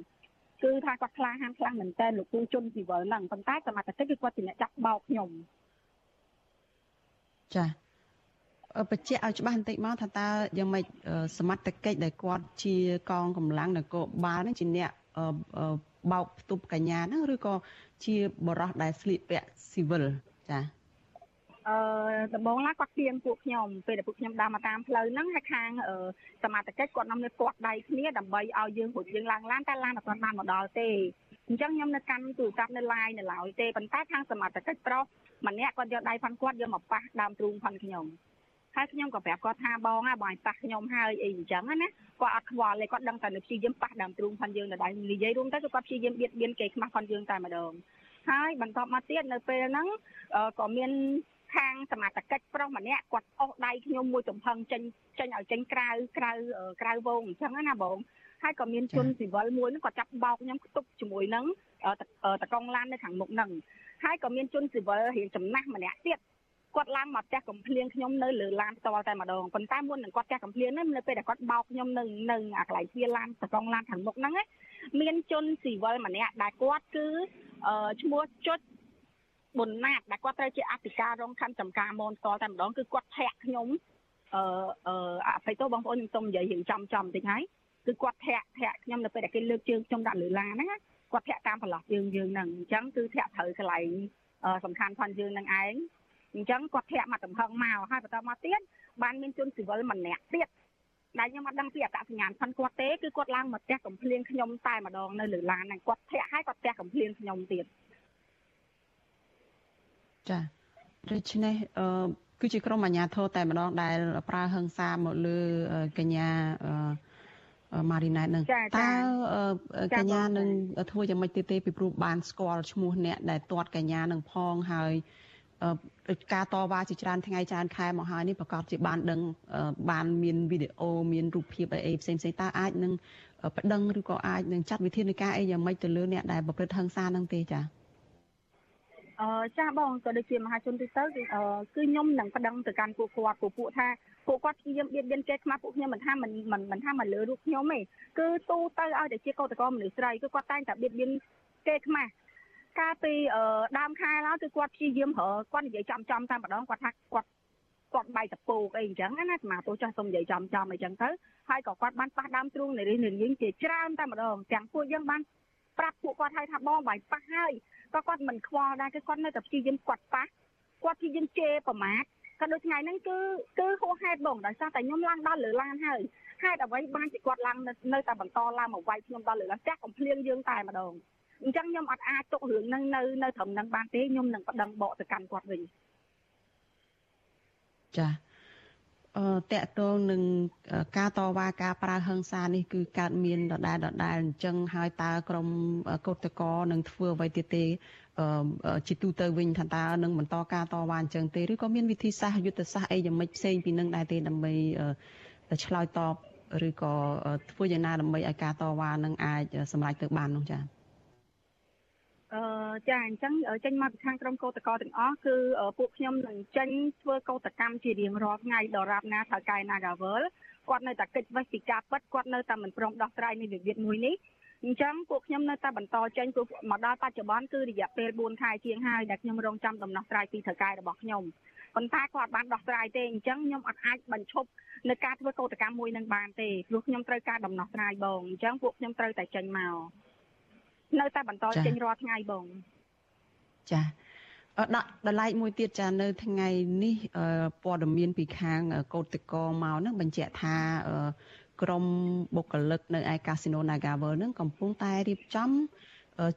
គឺថាគាត់ខ្លាហានខ្លាំងមែនតើលោកគ្រូជនស៊ីវិលហ្នឹងប៉ុន្តែសមត្ថកិច្ចគឺគាត់ជាអ្នកចាប់បោកខ្ញុំចាបញ្ជាក់ឲ្យច្បាស់បន្តិចមកថាតើយ៉ាងម៉េចសមត្ថកិច្ចដែលគាត់ជាកងកម្លាំងនគរបាលហ្នឹងជាអ្នកបោកផ្ទប់កញ្ញាហ្នឹងឬក៏ជាបរោះដែលស្លៀកពាក់ស៊ីវិលចា អឺដំបងឡាគាត់ទៀងពួកខ្ញុំពេលដែលពួកខ្ញុំដើរមកតាមផ្លូវហ្នឹងហើយខាងសមាជិកគាត់នាំនៅគាត់ដៃគ្នាដើម្បីឲ្យយើងរួចយើងឡើងឡានតែឡានអត់ទាន់បានមកដល់ទេអញ្ចឹងខ្ញុំនៅកាន់ទូរស័ព្ទនៅ line នៅឡើយទេប៉ុន្តែខាងសមាជិកប្រុសម្នាក់គាត់យកដៃផាន់គាត់យកមកប៉ះដើមទ្រូងផាន់ខ្ញុំហើយខ្ញុំក៏ប្រាប់គាត់ថាបងហ่าបងឲ្យប៉ះខ្ញុំហើយអីអញ្ចឹងណាគាត់អត់ខ្វល់ទេគាត់ដឹងតែនៅព្យាយាមប៉ះដើមទ្រូងផាន់យើងនៅដៃនិយាយរួមទៅគឺគាត់ព្យាយាមបៀតបៀនគេខ្មាស់ផាន់យើងតែម្ដងហើយបន្ទាប់មកទៀតនៅពេលហ្នឹងក៏មាន ខាងសមាជិកប្រុសម្នាក់គាត់អស់ដៃខ្ញុំមួយចំហឹងចេញចេញឲ្យចេញក្រៅក្រៅក្រៅវងអញ្ចឹងណាបងហើយក៏មានជនស៊ីវិលមួយហ្នឹងគាត់ចាប់បោកខ្ញុំខ្ទប់ជាមួយនឹងតកង់ឡាននៅខាងមុខហ្នឹងហើយក៏មានជនស៊ីវិលរៀងចំណាស់ម្នាក់ទៀតគាត់ឡើងមកផ្ទះកំភ្លៀងខ្ញុំនៅលើឡានផ្ទាល់តែម្ដងប៉ុន្តែមុននឹងគាត់ផ្ទះកំភ្លៀងហ្នឹងនៅពេលដែលគាត់បោកខ្ញុំនៅនៅអាកន្លែងជាឡានតកង់ឡានខាងមុខហ្នឹងមានជនស៊ីវិលម្នាក់ដែលគាត់គឺឈ្មោះចុច ប៊ុនណាតដែលគាត់ត្រូវជាអធិការរងខណ្ឌចំការមនស្គាល់តែម្ដងគឺគាត់ធាក់ខ្ញុំអឺអឺអភ័យទោសបងប្អូនខ្ញុំសូមនិយាយរឿងចំចំបន្តិចហើយគឺគាត់ធាក់ធាក់ខ្ញុំនៅពេលដែលគេលើកជើងខ្ញុំដាក់លើឡានហ្នឹងគាត់ធាក់តាមប្រឡោះយើងយើងហ្នឹងអញ្ចឹងគឺធាក់ត្រូវកន្លែងសំខាន់ផងយើងនឹងឯងអញ្ចឹងគាត់ធាក់មកទំហឹងមកហើយបន្តមកទៀតបានមានជនស៊ីវិលម្នាក់ទៀតដែលខ្ញុំអត់ដឹងពីអត្តសញ្ញាណផាន់គាត់ទេគឺគាត់ឡើងមកផ្ទះកំភ្លៀងខ្ញុំតែម្ដងនៅលើឡានហ្នឹងគាត់ធាក់ហើយគាត់ផ្ទះកំភ្លៀងខ្ញុំទៀត ចាដូច្នេះអឺគឺជាក្រុមអាជ្ញាធរតែម្ដងដែលប្រើហិង្សាមកលើកញ្ញាអឺម៉ារីណែតនឹងតើកញ្ញានឹងធ្វើយ៉ាងម៉េចទៀតទេពីព្រោះបានស្គាល់ឈ្មោះអ្នកដែលទាត់កញ្ញានឹងផងហើយការតវ៉ាជាច្រើនថ្ងៃច្រើនខែមកហើយនេះប្រកាសជាបានដឹងបានមានវីដេអូមានរូបភាពអីផ្សេងផ្សេងតើអាចនឹងប្តឹងឬក៏អាចនឹងចាត់វិធានការអីយ៉ាងម៉េចទៅលើអ្នកដែលប្រព្រឹត្តហិង្សានឹងទេចា៎ អឺចាបងក៏ដូចជាមហាជនទូទៅគឺគឺខ្ញុំនឹងប្តឹងទៅកាន់ពួកគាត់ពួកពួកថាពួកគាត់ព្យាយាមបៀតបៀនគេខ្មាស់ពួកខ្ញុំមិនថាមិនមិនថាមកលើរូបខ្ញុំទេគឺទូទៅឲ្យតែជាកោតក្រមនុស្សស្រីគឺគាត់តែងតែបៀតបៀនគេខ្មាស់កាលពីដើមខែឡើយគឺគាត់ព្យាយាមប្រើគាត់និយាយចំចំតែម្ដងគាត់ថាគាត់គាត់បាយតពូកអីអញ្ចឹងណាស្មាទោះចាស់សុំនិយាយចំចំអីចឹងទៅហើយក៏គាត់បានប៉ះដើមទ្រូងនៃរិះនៃរៀងជាច្រើនតែម្ដងទាំងពួកយើងបានប្រាប់ពួកគាត់ឲ្យថាបងបាយប៉ះហើយ ក៏គាត់មិនខ្វល់ដែរគឺគាត់នៅតែព្យាយាមគាត់ប៉ះគាត់ព្យាយាមជេរប្រមាថក៏ដូចថ្ងៃហ្នឹងគឺគឺហួសហេតុបងដោយសារតែខ្ញុំឡើងដល់លើឡានហើយហេតុអ្វីបានជាគាត់ឡើងនៅតែបន្តឡើងមកវាយខ្ញុំដល់លើឡានផ្ទះកំភ្លៀងយើងតែម្ដងអញ្ចឹងខ្ញុំអត់អាចទុករឿងហ្នឹងនៅនៅត្រឹមហ្នឹងបានទេខ្ញុំនឹងប្តឹងបកទៅកាន់គាត់វិញចាអឺ តកតងនឹងការតវ៉ាការប្រើហិង្សានេះគឺកើតមានដដែលដដែលអញ្ចឹងហើយតើក្រមកោតកោនឹងធ្វើអ្វីទៀតទេអឺជាទូទៅវិញថាតើនឹងបន្តការតវ៉ាអញ្ចឹងទេឬក៏មានវិធីសាស្ត្រយុទ្ធសាស្ត្រអីយ៉ាងម៉េចផ្សេងពីនឹងដែរទេដើម្បីឆ្លើយតបឬក៏ធ្វើយ៉ាងណាដើម្បីឲ្យការតវ៉ានឹងអាចសម្រេចទៅបាននោះចា៎ អឺចាអញ្ចឹងចេញមកពីខាងក្រុមកោតក្រទាំងអស់គឺពួកខ្ញុំនឹងចេញធ្វើកោតកម្មជារៀងរាល់ថ្ងៃដរាបណាថៅកែ Nagavel គាត់នៅតែកិច្ចវេះពីការពិតគាត់នៅតែមិនព្រមដោះស្រាយនៃវិវាទមួយនេះអញ្ចឹងពួកខ្ញុំនៅតែបន្តចេញពួកមកដល់បច្ចុប្បន្នគឺរយៈពេល4ខែជាងហើយដែលខ្ញុំរងចាំដំណោះស្រាយពីថៅកែរបស់ខ្ញុំប៉ុន្តែគាត់បានដោះស្រាយទេអញ្ចឹងខ្ញុំអត់អាចបញ្ឈប់នៅការធ្វើកោតកម្មមួយនឹងបានទេព្រោះខ្ញុំត្រូវការដំណោះស្រាយបងអញ្ចឹងពួកខ្ញុំត្រូវតែចេញមក នៅតែបន្តចេញរាល់ថ្ងៃបងចាដាក់ដលៃមួយទៀតចានៅថ្ងៃនេះព័ត៌មានពីខាងកោតកោមកនឹងបញ្ជាក់ថាក្រុមបុគ្គលិកនៅឯកាស៊ីណូ Nagavel នឹងកំពុងតែរៀបចំ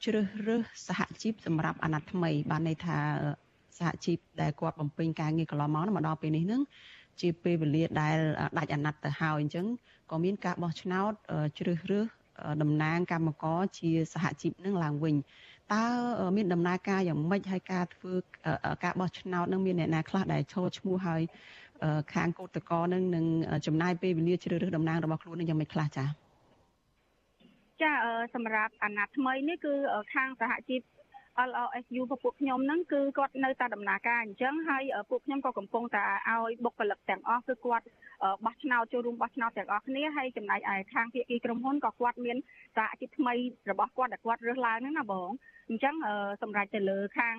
ជ្រើសរើសសហជីពសម្រាប់អាណត្តិថ្មី បានន័យថាសហជីពដែលគាត់បំពេញការងារកន្លងមកមកដល់ពេលនេះនឹងជាពេលវេលាដែលដាច់អាណត្តិទៅហើយអញ្ចឹងក៏មានការបោះឆ្នោតជ្រើសរើស តំណាងកម្មករជាសហជីពនឹងឡើងវិញតើមានដំណើរការយ៉ាងម៉េចហើយការធ្វើការបោះឆ្នោតនឹងមានអ្នកណាខ្លះដែលឈរឈ្មោះហើយខាងកោតកោនឹងនឹងចំណាយពេលវេលាជ្រើសរើសតំណាងរបស់ខ្លួននឹងយ៉ាងម៉េចខ្លះចា៎ចាសម្រាប់អាណត្តិថ្មីនេះគឺខាងសហជីព LOSU ពួកខ្ញុំហ្នឹងគឺគាត់នៅតែដំណើរការអញ្ចឹងហើយពួកខ្ញុំក៏កំពុងតែឲ្យបុគ្គលិកទាំងអស់គឺគាត់បោះឆ្នោតចូលរួមបោះឆ្នោតទាំងអស់គ្នាហើយចំណែកឯខាងភាគីក្រុមហ៊ុនក៏គាត់មានសហជីពថ្មីរបស់គាត់ដែលគាត់រើសឡើងហ្នឹងណាបងអញ្ចឹងសម្រាប់ទៅលើខាង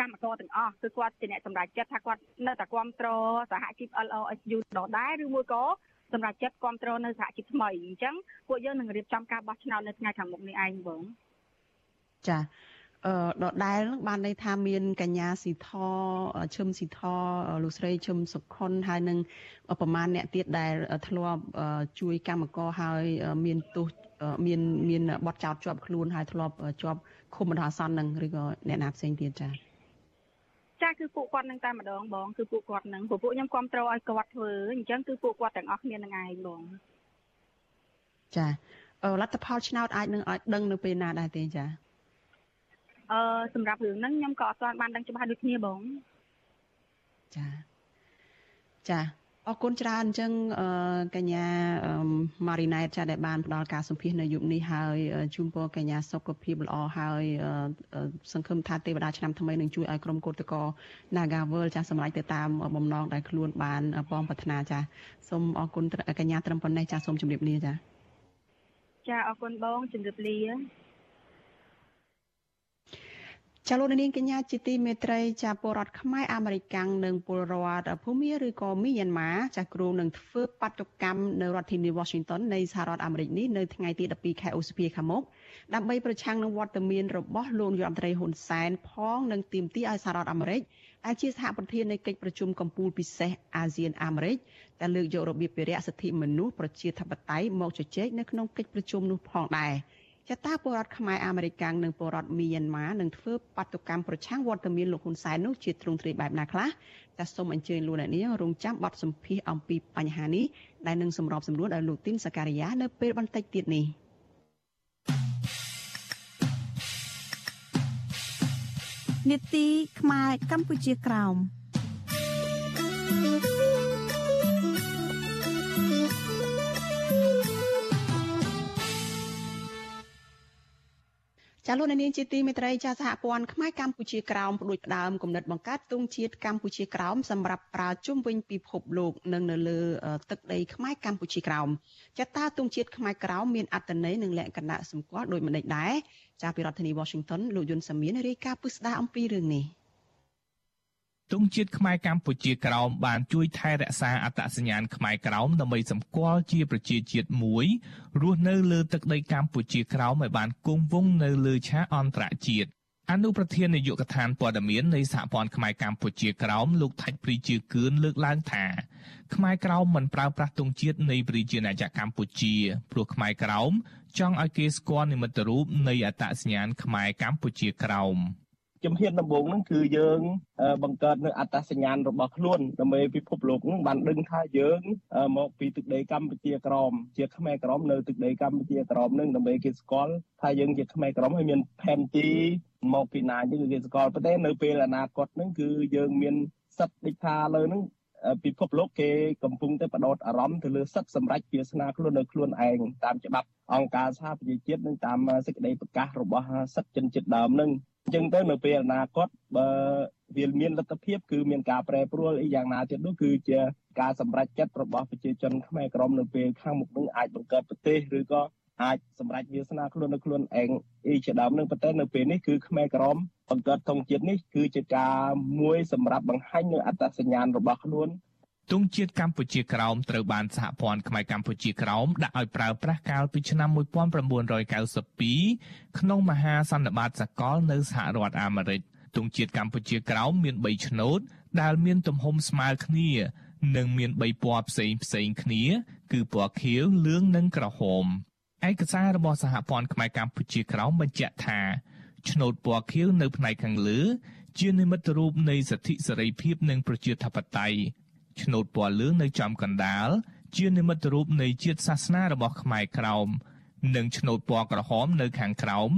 កម្មករទាំងអស់គឺគាត់ជាអ្នកសម្រេចចិត្តថាគាត់នៅតែគ្រប់គ្រងសហជីព LOSU ដដែលឬមួយក៏សម្រាប់ចិត្តគ្រប់គ្រងនៅសហជីពថ្មីអញ្ចឹងពួកយើងនឹងរៀបចំការបោះឆ្នោតនៅថ្ងៃខាងមុខនេះឯងបងចាអឺ ដដែលនឹងបានន័យថាមានកញ្ញាស៊ីធឈឹមស៊ីធលោកស្រីឈឹមសុខុនហើយនឹងប្រមាណអ្នកទៀតដែលធ្លាប់ជួយកម្មករហើយមានទោសមានមានបទចោតជាប់ខ្លួនហើយធ្លាប់ជាប់ឃុំបណ្ដោះអាសន្ននឹងឬក៏អ្នកណាផ្សេងទៀតចា៎ចាគឺពួកគាត់នឹងតែម្ដងបងគឺពួកគាត់នឹងពួកខ្ញុំគ្រប់គ្រងឲ្យគាត់ធ្វើអញ្ចឹងគឺពួកគាត់ទាំងអស់គ្នានឹងឯងបងចាលទ្ធផលឆ្នោតអាចនឹងឲ្យដឹងនៅពេលណាដែរទេចា អឺសម្រាប់រឿងហ្នឹងខ្ញុំក៏អត់ទាន់បានដឹងច្បាស់ដូចគ្នាបងចាចាអរគុណច្រើនអញ្ចឹងកញ្ញាម៉ារីណែតចាដែលបានផ្ដល់ការសម្ភាសនៅយុគនេះហើយជូនពរកញ្ញាសុខភាពល្អហើយសង្ឃឹមថាទេវតាឆ្នាំថ្មីនឹងជួយឲ្យក្រុមកោតកោ Nagavel ចាសម្រេចទៅតាមបំណងដែលខ្លួនបានបងប្រាថ្នាចាសូមអរគុណកញ្ញាត្រឹមប៉ុណ្ណេះចាសូមជម្រាបលាចាចាអរគុណបងជម្រាបលា ចាលោកនាងកញ្ញាជាទីមេត្រីចាពលរដ្ឋខ្មែរអាមេរិកាំងនិងពលរដ្ឋភូមាឬក៏មីយ៉ាន់ម៉ាចាគ្រូនឹងធ្វើបាតុកម្មនៅរដ្ឋធានី Washington នៃសហរដ្ឋអាមេរិកនេះនៅថ្ងៃទី12ខែឧសភាខាងមុខដើម្បីប្រឆាំងនឹងវត្តមានរបស់លោកនាយរដ្ឋមន្ត្រីហ៊ុនសែនផងនិងទាមទារឲ្យសហរដ្ឋអាមេរិកដែលជាសហប្រធាននៃកិច្ចប្រជុំកំពូលពិសេសអាស៊ានអាមេរិកដែលលើកយករបៀបពិរៈសិទ្ធិមនុស្សប្រជាធិបតេយ្យមកជជែកនៅក្នុងកិច្ចប្រជុំនោះផងដែរ ចតាពលរដ្ឋខ្មែរអាមេរិកាំងនិងពលរដ្ឋមីយ៉ាន់ម៉ានឹងធ្វើបាតុកម្មប្រឆាំងវត្តមានលោកហ៊ុនសែននោះជាទ្រង់ទ្រាយបែបណាខ្លះចាសសូមអញ្ជើញលោកអ្នកនាងរងចាំបទសម្ភាសអំពីបញ្ហានេះដែលនឹងសម្របសម្រួលដោយលោកទីនសការីយ៉ានៅពេលបន្តិចទៀតនេះនេតិខ្មែរកម្ពុជាក្រោម ចាលោកនាងជាទីមេត្រីចាសហព័ន្ធខ្មែរកម្ពុជាក្រោមផ្ដួចផ្ដើមគំនិតបង្កើតទង់ជាតិកម្ពុជាក្រោមសម្រាប់ប្រើជុំវិញពិភពលោកនិងនៅលើទឹកដីខ្មែរកម្ពុជាក្រោមចាតាទង់ជាតិខ្មែរក្រោមមានអត្តន័យនិងលក្ខណៈសម្គាល់ដូចម្តេចដែរចាពីរដ្ឋធានី Washington លោកយុនសាមៀនរាយការណ៍ពិស្ដារអំពីរឿងនេះ។ ទង់ជាតិខ្មែរកម្ពុជាក្រោមបានជួយថែរក្សាអត្តសញ្ញាណខ្មែរក្រោមដើម្បីសម្គាល់ជាប្រជាជាតិមួយរស់នៅលើទឹកដីកម្ពុជាក្រោមឲ្យបានគង់វង្សនៅលើឆាកអន្តរជាតិអនុប្រធាននាយកដ្ឋានព័ត៌មាននៃសហព័ន្ធខ្មែរកម្ពុជាក្រោមលោកថាច់ព្រីជាគឿនលើកឡើងថាខ្មែរក្រោមមិនប្រើប្រាស់ទង់ជាតិនៃប្រជាណាចក្រកម្ពុជាព្រោះខ្មែរក្រោមចង់ឲ្យគេស្គាល់និមិត្តរូបនៃអត្តសញ្ញាណខ្មែរកម្ពុជាក្រោម។ ជំហានដំបូងហ្នឹងគឺយើង បង្កើតនៅអត្តសញ្ញាណរបស់ខ្លួនដើម្បីពិភពលោកហ្នឹងបានដឹងថាយើងមកពីទឹកដីកម្ពុជាក្រមជាខ្មែរក្រមនៅទឹកដីកម្ពុជាក្រមហ្នឹងដើម្បីគេស្គាល់ថាយើងជាខ្មែរក្រមហើយមានផែនទីមកពីណាយើងគេស្គាល់ប៉ុន្តែនៅពេលអនាគតហ្នឹងគឺយើងមានសិទ្ធិដូចថាលើហ្នឹងពិភពលោកគេកំពុងតែបដោតអារម្មណ៍ទៅលើសិទ្ធិសម្រេចវាសនាខ្លួននៅខ្លួនឯងតាមច្បាប់អង្គការសហប្រជាជាតិនិងតាមសេចក្តីប្រកាសរបស់សិទ្ធិជនជាតិដើមនឹង អញ្ចឹងទៅនៅពេលអនាគតបើវាមានលទ្ធភាពគឺមានការប្រែប្រួលអីយ៉ាងណាទៀតនោះគឺជាការសម្រេចចិត្តរបស់ប្រជាជនខ្មែរក្រមនៅពេលខាងមុខនឹងអាចបង្កើតប្រទេសឬក៏អាចសម្រេចវាសនាខ្លួននៅខ្លួនឯងអីជាដើមនឹងប៉ុន្តែនៅពេលនេះគឺខ្មែរក្រមបង្កើតធំជាតិនេះគឺជាការមួយសម្រាប់បង្ហាញនៅអត្តសញ្ញាណរបស់ខ្លួន ទង់ជាតិកម្ពុជាក្រោមត្រូវបានសហព័ន្ធខ្មែរកម្ពុជាក្រោមដាក់ឲ្យប្រើប្រាស់កាលពីឆ្នាំ1992ក្នុងមហាសន្និបាតសកលនៅសហរដ្ឋអាមេរិកទង់ជាតិកម្ពុជាក្រោមមាន3ឆ្នូត ដែលមានទំហំស្មើគ្នា និងមាន3ពណ៌ផ្សេងផ្សេងគ្នា គឺពណ៌ខៀវលឿងនិងក្រហមឯកសាររបស់សហព័ន្ធខ្មែរកម្ពុជាក្រោមបញ្ជាក់ថាឆ្នូតពណ៌ខៀវនៅផ្នែកខាងលើ ជានិមិត្តរូបនៃសិទ្ធិសេរីភាពនិងប្រជាធិបតេយ្យ ឆ្នូតពណ៌លឿងនៅចំកណ្ដាល ជានិមិត្តរូបនៃជាតិសាសនារបស់ខ្មែរក្រោមនិងឆ្នូតពណ៌ក្រហមនៅខាងក្រោម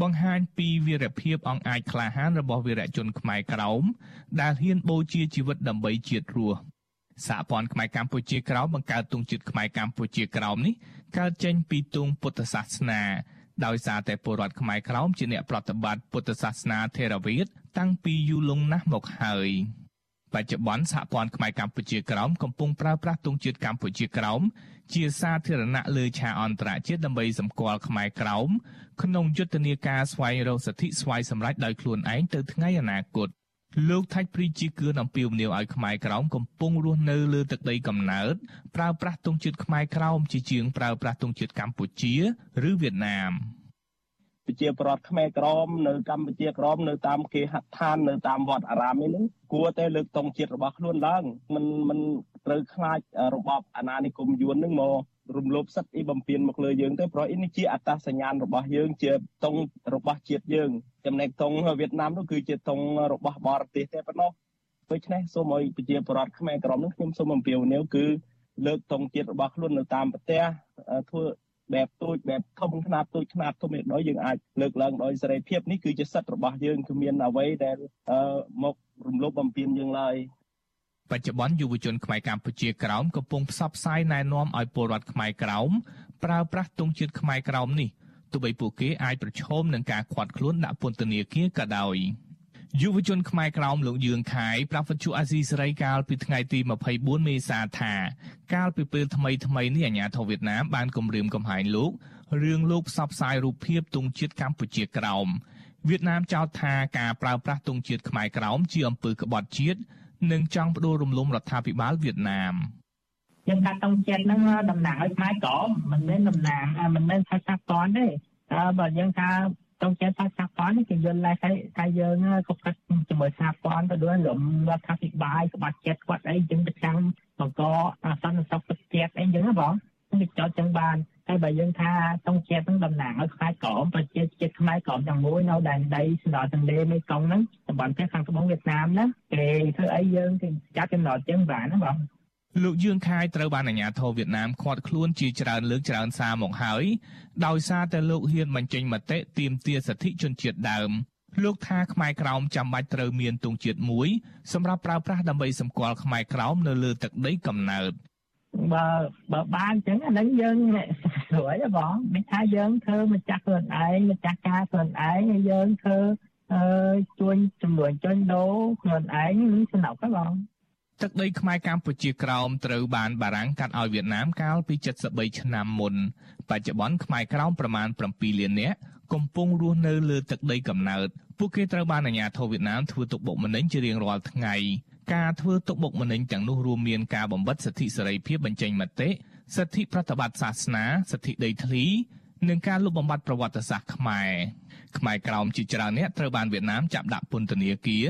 បង្ហាញពីវីរភាពអង្អាចក្លាហានរបស់វីរជនខ្មែរក្រោមដែលហ៊ានបូជាជីវិតដើម្បីជាតិរស់សហព័ន្ធខ្មែរកម្ពុជាក្រោមបង្កើតទង់ជាតិខ្មែរកម្ពុជាក្រោមនេះកើតចេញពីទង់ពុទ្ធសាសនាដោយសារតែពលរដ្ឋខ្មែរក្រោមជាអ្នកប្រតិបត្តិពុទ្ធសាសនាថេរវាទតាំងពីយូរលង់ណាស់មកហើយ។ បច្ចុប្បន្នសហព័ន្ធខ្មែរកម្ពុជាក្រោមកំពុងប្រើប្រាស់ទង់ជាតិកម្ពុជាក្រោមជាសាធារណៈលើឆាកអន្តរជាតិដើម្បីសម្គាល់ខ្មែរក្រោមក្នុងយុទ្ធនាការស្វែងរកសិទ្ធិស្វ័យសម្រេចដោយខ្លួនឯងទៅថ្ងៃអនាគតលោកថាច់ព្រីជាគឿនអំពាវនាវឲ្យខ្មែរក្រោមកំពុងរស់នៅលើទឹកដីកំណើតប្រើប្រាស់ទង់ជាតិខ្មែរក្រោមជាជាងប្រើប្រាស់ទង់ជាតិកម្ពុជា ឬវៀតណាម។ ប្រជាប្រដ្ឋខ្មែរក្រមនៅកម្ពុជាក្រមនៅតាមគេហដ្ឋាននៅតាមវត្តអារាមនេះគួរតែលើកតង់ជាតិរបស់ខ្លួនឡើងមិនមិនត្រូវខ្លាចរបបអាណានិគមយួននឹងមករំលោភសិទ្ធិអីបំពេញមកលើយើងទេព្រោះនេះជាអត្តសញ្ញាណរបស់យើងជាតង់របស់ជាតិយើងចំណែកតង់វៀតណាមនោះគឺជាតង់របស់បរទេសទេប៉ុណ្ណោះដូច្នេះសូមឲ្យប្រជាពលរដ្ឋខ្មែរក្រមនឹងខ្ញុំសូមអំពាវនាវគឺលើកតង់ជាតិរបស់ខ្លួននៅតាមប្រទេសធ្វើ បែបទូចបែបធំខ្នាតទូចខ្នាតធំឯដោយយើងអាចលើកឡើងដោយសេរីភាពនេះគឺជាសិទ្ធិរបស់យើងគឺមានអ្វីដែលមករំលោភបំពានយើងឡើយបច្ចុប្បន្នយុវជនខ្មែរកម្ពុជាក្រោមកំពុងផ្សព្វផ្សាយណែនាំឲ្យពលរដ្ឋខ្មែរក្រោមប្រើប្រាស់ទង់ជាតិខ្មែរក្រោមនេះទោះបីពួកគេអាចប្រឈមនឹងការខាត់ខ្លួនដាក់ពន្ធនាគារក៏ដោយ យុវជនខ្មែរក្រោមលោកយឿងខៃប្រាប់វិទ្យុអាស៊ីសេរីកាលពីថ្ងៃទី24មេសាថាកាលពីពេលថ្មីថ្មីនេះអាញាធរវៀតណាមបានគម្រាមកំហែងលោករឿងលោកផ្សព្វផ្សាយរូបភាពទង់ជាតិកម្ពុជាក្រោមវៀតណាមចោទថាការប្រើប្រាស់ទង់ជាតិខ្មែរក្រោមជាអំពើក្បត់ជាតិនិងចង់ផ្ដួលរំលំរដ្ឋាភិបាលវៀតណាមយើងថាតុងជាតិហ្នឹងតំណាងឲ្យខ្មែរក្រមមិនមែនតំណាងមិនមែនថាសាកលទេតើបើយើងថា តុងជាតិថាសាកលនេះគេយល់តែតែយើងក៏កាត់ជាមួយសាកលទៅដូចរំរដ្ឋាភិបាលក្បាត់ចិត្តគាត់អីយើងទៅចាំបង្កសន្តិសុខទឹកជាតិអីចឹងណាបងគេចោទចឹងបានតែបើយើងថាតុងជាតិនឹងតំណាងឲ្យខ្មែរក្រមប្រជាជាតិខ្មែរក្រមទាំងមួយនៅដែនដីសណ្ដោទន្លេមេគង្គហ្នឹងតំបន់ផ្ទះខាងត្បូងវៀតណាមណាគេធ្វើអីយើងគេចាត់ចំណោទចឹងបានណាបង លោកយឿងខាយត្រូវបានអាជ្ញាធរវៀតណាមឃាត់ខ្លួនជាច្រើនលើកច្រើនសារមកហើយដោយសារតែលោកហ៊ានបញ្ចេញមតិទាមទារសិទ្ធិជនជាតិដើមលោកថាខ្មែរក្រោមចាំបាច់ត្រូវមានទង់ជាតិមួយសម្រាប់ប្រើប្រាស់ដើម្បីសម្គាល់ខ្មែរក្រោមនៅលើទឹកដីកំណើតបើបើបានអញ្ចឹងអានឹងយើងស្រួយបងមិនថាយើងធ្វើម្ចាស់ខ្លួនឯងម្ចាស់ការខ្លួនឯងហើយយើងធ្វើអឺជួញចំនួនចុញដូរខ្លួនឯងនឹងសំណុកហ្នឹងបង ទឹកដីខ្មែរកម្ពុជាក្រោមត្រូវបានបារាំងកាត់ឲ្យវៀតណាមកាលពី73ឆ្នាំមុនបច្ចុប្បន្នខ្មែរក្រោមប្រមាណ7លាននាក់កំពុងរស់នៅលើទឹកដីកំណើតពួកគេត្រូវបានអាជ្ញាធរវៀតណាមធ្វើទុកបុកម្នេញជារៀងរាល់ថ្ងៃការធ្វើទុកបុកម្នេញទាំងនោះរួមមានការបំបិទសិទ្ធិសេរីភាពបញ្ចេញមតិសិទ្ធិប្រតិបត្តិសាសនាសិទ្ធិដីធ្លីនិងការលុបបំបាត់ប្រវត្តិសាស្ត្រខ្មែរ ខ្មែរក្រោមជាច្រើនអ្នកត្រូវបានវៀតណាមចាប់ដាក់ពន្ធនាគារ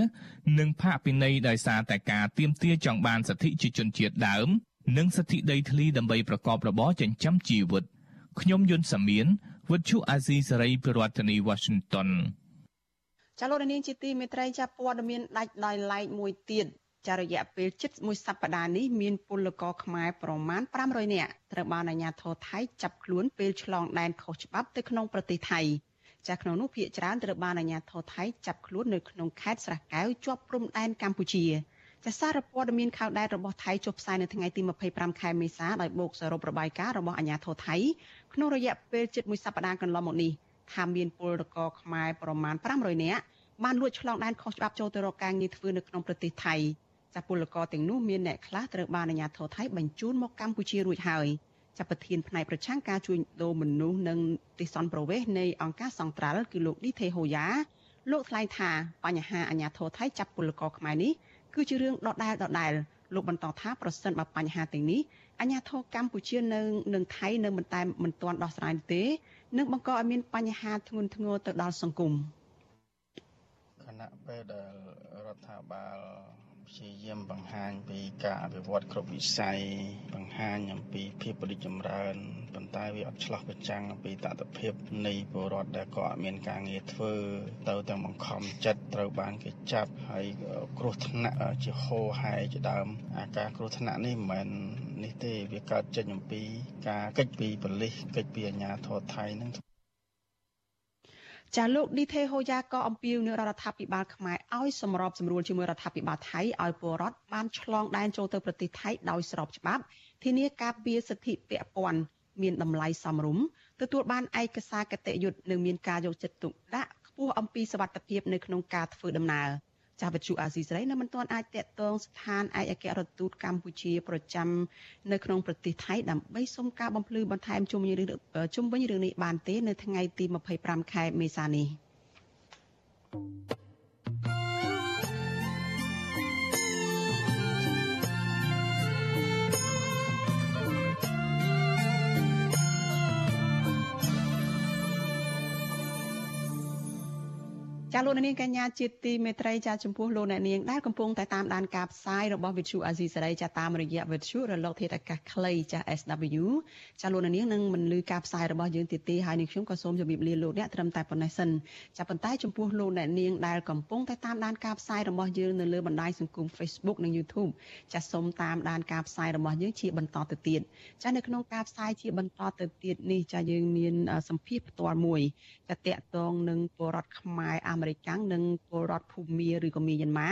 និងផាកពិន័យដោយសារតែការទាមទារចង់បានសិទ្ធិជាជនជាតិដើម និងសិទ្ធិដីធ្លីដើម្បីប្រកបរបរចិញ្ចឹមជីវិតខ្ញុំយុនសាមៀនវិទ្យុអាស៊ីសេរីប្រធានាធិបតី Washington ចាលោកនាងជាទីមេត្រីចាប់ព័ត៌មានដាច់ដោយឡែកមួយទៀតចារយៈពេលជិតមួយសប្តាហ៍នេះមានពលករខ្មែរប្រមាណ500នាក់ត្រូវបានអាជ្ញាធរថៃចាប់ខ្លួនពេលឆ្លងដែនខុសច្បាប់ទៅក្នុងប្រទេសថៃ ចាស់ក្នុងនោះភ ieck ច្រើនត្រូវបានអាជ្ញាធរថៃចាប់ខ្លួននៅក្នុងខេត្តស្រះកែវជាប់ព្រំដែនកម្ពុជាចាសសារព័ត៌មានខៅដែតរបស់ថៃចុះផ្សាយនៅថ្ងៃទី25ខែមេសាដោយបូកសរុបរបាយការណ៍របស់អាជ្ញាធរថៃក្នុងរយៈពេលជិតមួយសប្តាហ៍កន្លងមកនេះថាមានពលករខ្មែរប្រមាណ500នាក់បានលួចឆ្លងដែនខុសច្បាប់ចូលទៅរកការងារធ្វើនៅក្នុងប្រទេសថៃចាពលករទាំងនោះមានអ្នកខ្លះត្រូវបានអាជ្ញាធរថៃបញ្ជូនមកកម្ពុជារួចហើយ។ ចាប់ប្រធានផ្នែកប្រឆាំងការជួញដូរមនុស្សនិងទេសន្តប្រវេសនៃអង្គការសង្ត្រាល់គឺលោកឌីថេហូយ៉ាលោកថ្លែងថាបញ្ហាអាញាធរថៃចាប់ពលករខ្មែរនេះគឺជារឿងដដែលដដែលលោកបន្តថាប្រសិនបើបញ្ហាទាំងនេះអាញាធរកម្ពុជានៅនឹងថៃនៅមិនតែមិនទាន់ដោះស្រាយទេនឹងបង្កឲ្យមានបញ្ហាធ្ងន់ធ្ងរទៅដល់សង្គមគណៈពេលដែលរដ្ឋាភិបាល ព្យាយាមបង្ហាញពីការអភិវឌ្ឍគ្រប់វិស័យបង្ហាញអំពីភាពរីកចម្រើនប៉ុន្តែវាអត់ឆ្លោះប្រចាំងអំពីតថភាពនៃពលរដ្ឋដែលក៏អត់មានការងារធ្វើទៅទាំងបង្ខំចិត្តត្រូវបានគេចាប់ហើយគ្រោះថ្នាក់ជាហូរហែជាដើមអាការគ្រោះថ្នាក់នេះមិនមែននេះទេវាកើតចេញអំពីការកិច្ចពីប៉ូលីសកិច្ចពីអាជ្ញាធរថៃនឹង ចាលោកឌីថេហូយ៉ាក៏អំពាវនាវរដ្ឋាភិបាលខ្មែរឲ្យសម្របសម្រួលជាមួយរដ្ឋាភិបាលថៃឲ្យពលរដ្ឋបានឆ្លងដែនចូលទៅប្រទេសថៃដោយស្របច្បាប់ធានាការពារសិទ្ធិពាក់ព័ន្ធមានតម្លៃសមរម្យទទួលបានឯកសារគតិយុត្តនិងមានការយកចិត្តទុកដាក់ខ្ពស់អំពីសវត្ថិភាពនៅក្នុងការធ្វើដំណើរ។ ចាស់វិទ្យុអាស៊ីសេរីនៅមិនទាន់អាចតាក់ទងស្ថានឯកអគ្គរដ្ឋទូតកម្ពុជាប្រចាំនៅក្នុងប្រទេសថៃដើម្បីសុំការបំភ្លឺបន្ថែមជុំវិញរឿងជុំវិញរឿងនេះបានទេ នៅថ្ងៃទី25ខែមេសានេះ។ ចាលោកនាងកញ្ញាជាទីមេត្រីចាចំពោះលោកអ្នកនាងដែលកំពុងតែតាមដានការផ្សាយរបស់វិទ្យុអាស៊ីសេរីចាតាមរយៈវិទ្យុរលកធាតុអាកាសខ្លីចា SW ចាលោកនាងនឹងមិនលឺការផ្សាយរបស់យើងទៀតទេហើយនេះខ្ញុំក៏សូមជម្រាបលាលោកអ្នកត្រឹមតែប៉ុណ្ណេះសិនចាប៉ុន្តែចំពោះលោកអ្នកនាងដែលកំពុងតែតាមដានការផ្សាយរបស់យើងនៅលើបណ្ដាញសង្គម Facebook និង YouTube ចាសូមតាមដានការផ្សាយរបស់យើងជាបន្តទៅទៀតចានៅក្នុងការផ្សាយជាបន្តទៅទៀតនេះចាយើងមានសម្ភារផ្ទាល់មួយចាតកតងនឹងពលរដ្ឋខ្មែរអាមេរិកកាំងនិងពលរដ្ឋភូមាឬក៏មីយ៉ាន់ម៉ា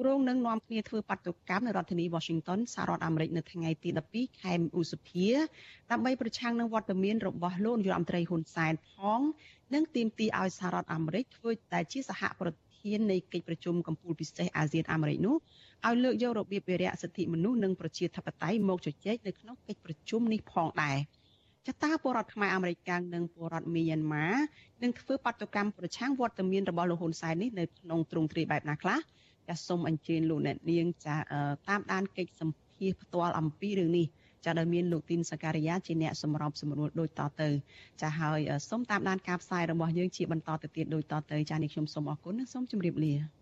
គ្រងនឹងនាំគ្នាធ្វើបាតុកម្មនៅរដ្ឋធានី Washington សហរដ្ឋអាមេរិកនៅថ្ងៃទី12ខែឧសភាដើម្បីប្រឆាំងនឹងវត្តមានរបស់លោកនាយរដ្ឋមន្ត្រីហ៊ុនសែនផងនិងទាមទារឲ្យសហរដ្ឋអាមេរិកធ្វើតែជាសហប្រធាននៃកិច្ចប្រជុំកម្ពុជាពិសេសអាស៊ានអាមេរិកនោះឲ្យលើកយករបៀបវិរៈសិទ្ធិមនុស្សនិងប្រជាធិបតេយ្យមកជជែកនៅក្នុងកិច្ចប្រជុំនេះផងដែរ ចតាពលរដ្ឋខ្មែរអាមេរិកកាំងនិងពលរដ្ឋមីយ៉ាន់ម៉ានឹងធ្វើបាតុកម្មប្រឆាំងវត្តមានរបស់លោកហ៊ុនសែននេះនៅក្នុងទ្រង់ទ្រាយបែបណាខ្លះចាសសូមអញ្ជើញលោកអ្នកនាងចាតាមដានកិច្ចសម្ភាសផ្ទាល់អំពីរឿងនេះចាដែលមានលោកទីនសការីយ៉ាជាអ្នកសម្របសម្រួលដូចតទៅ ចាហើយសូមតាមដានការផ្សាយរបស់យើងជាបន្តទៅទៀតដូចតទៅចានេះខ្ញុំសូមអរគុណនិងសូមជម្រាបលា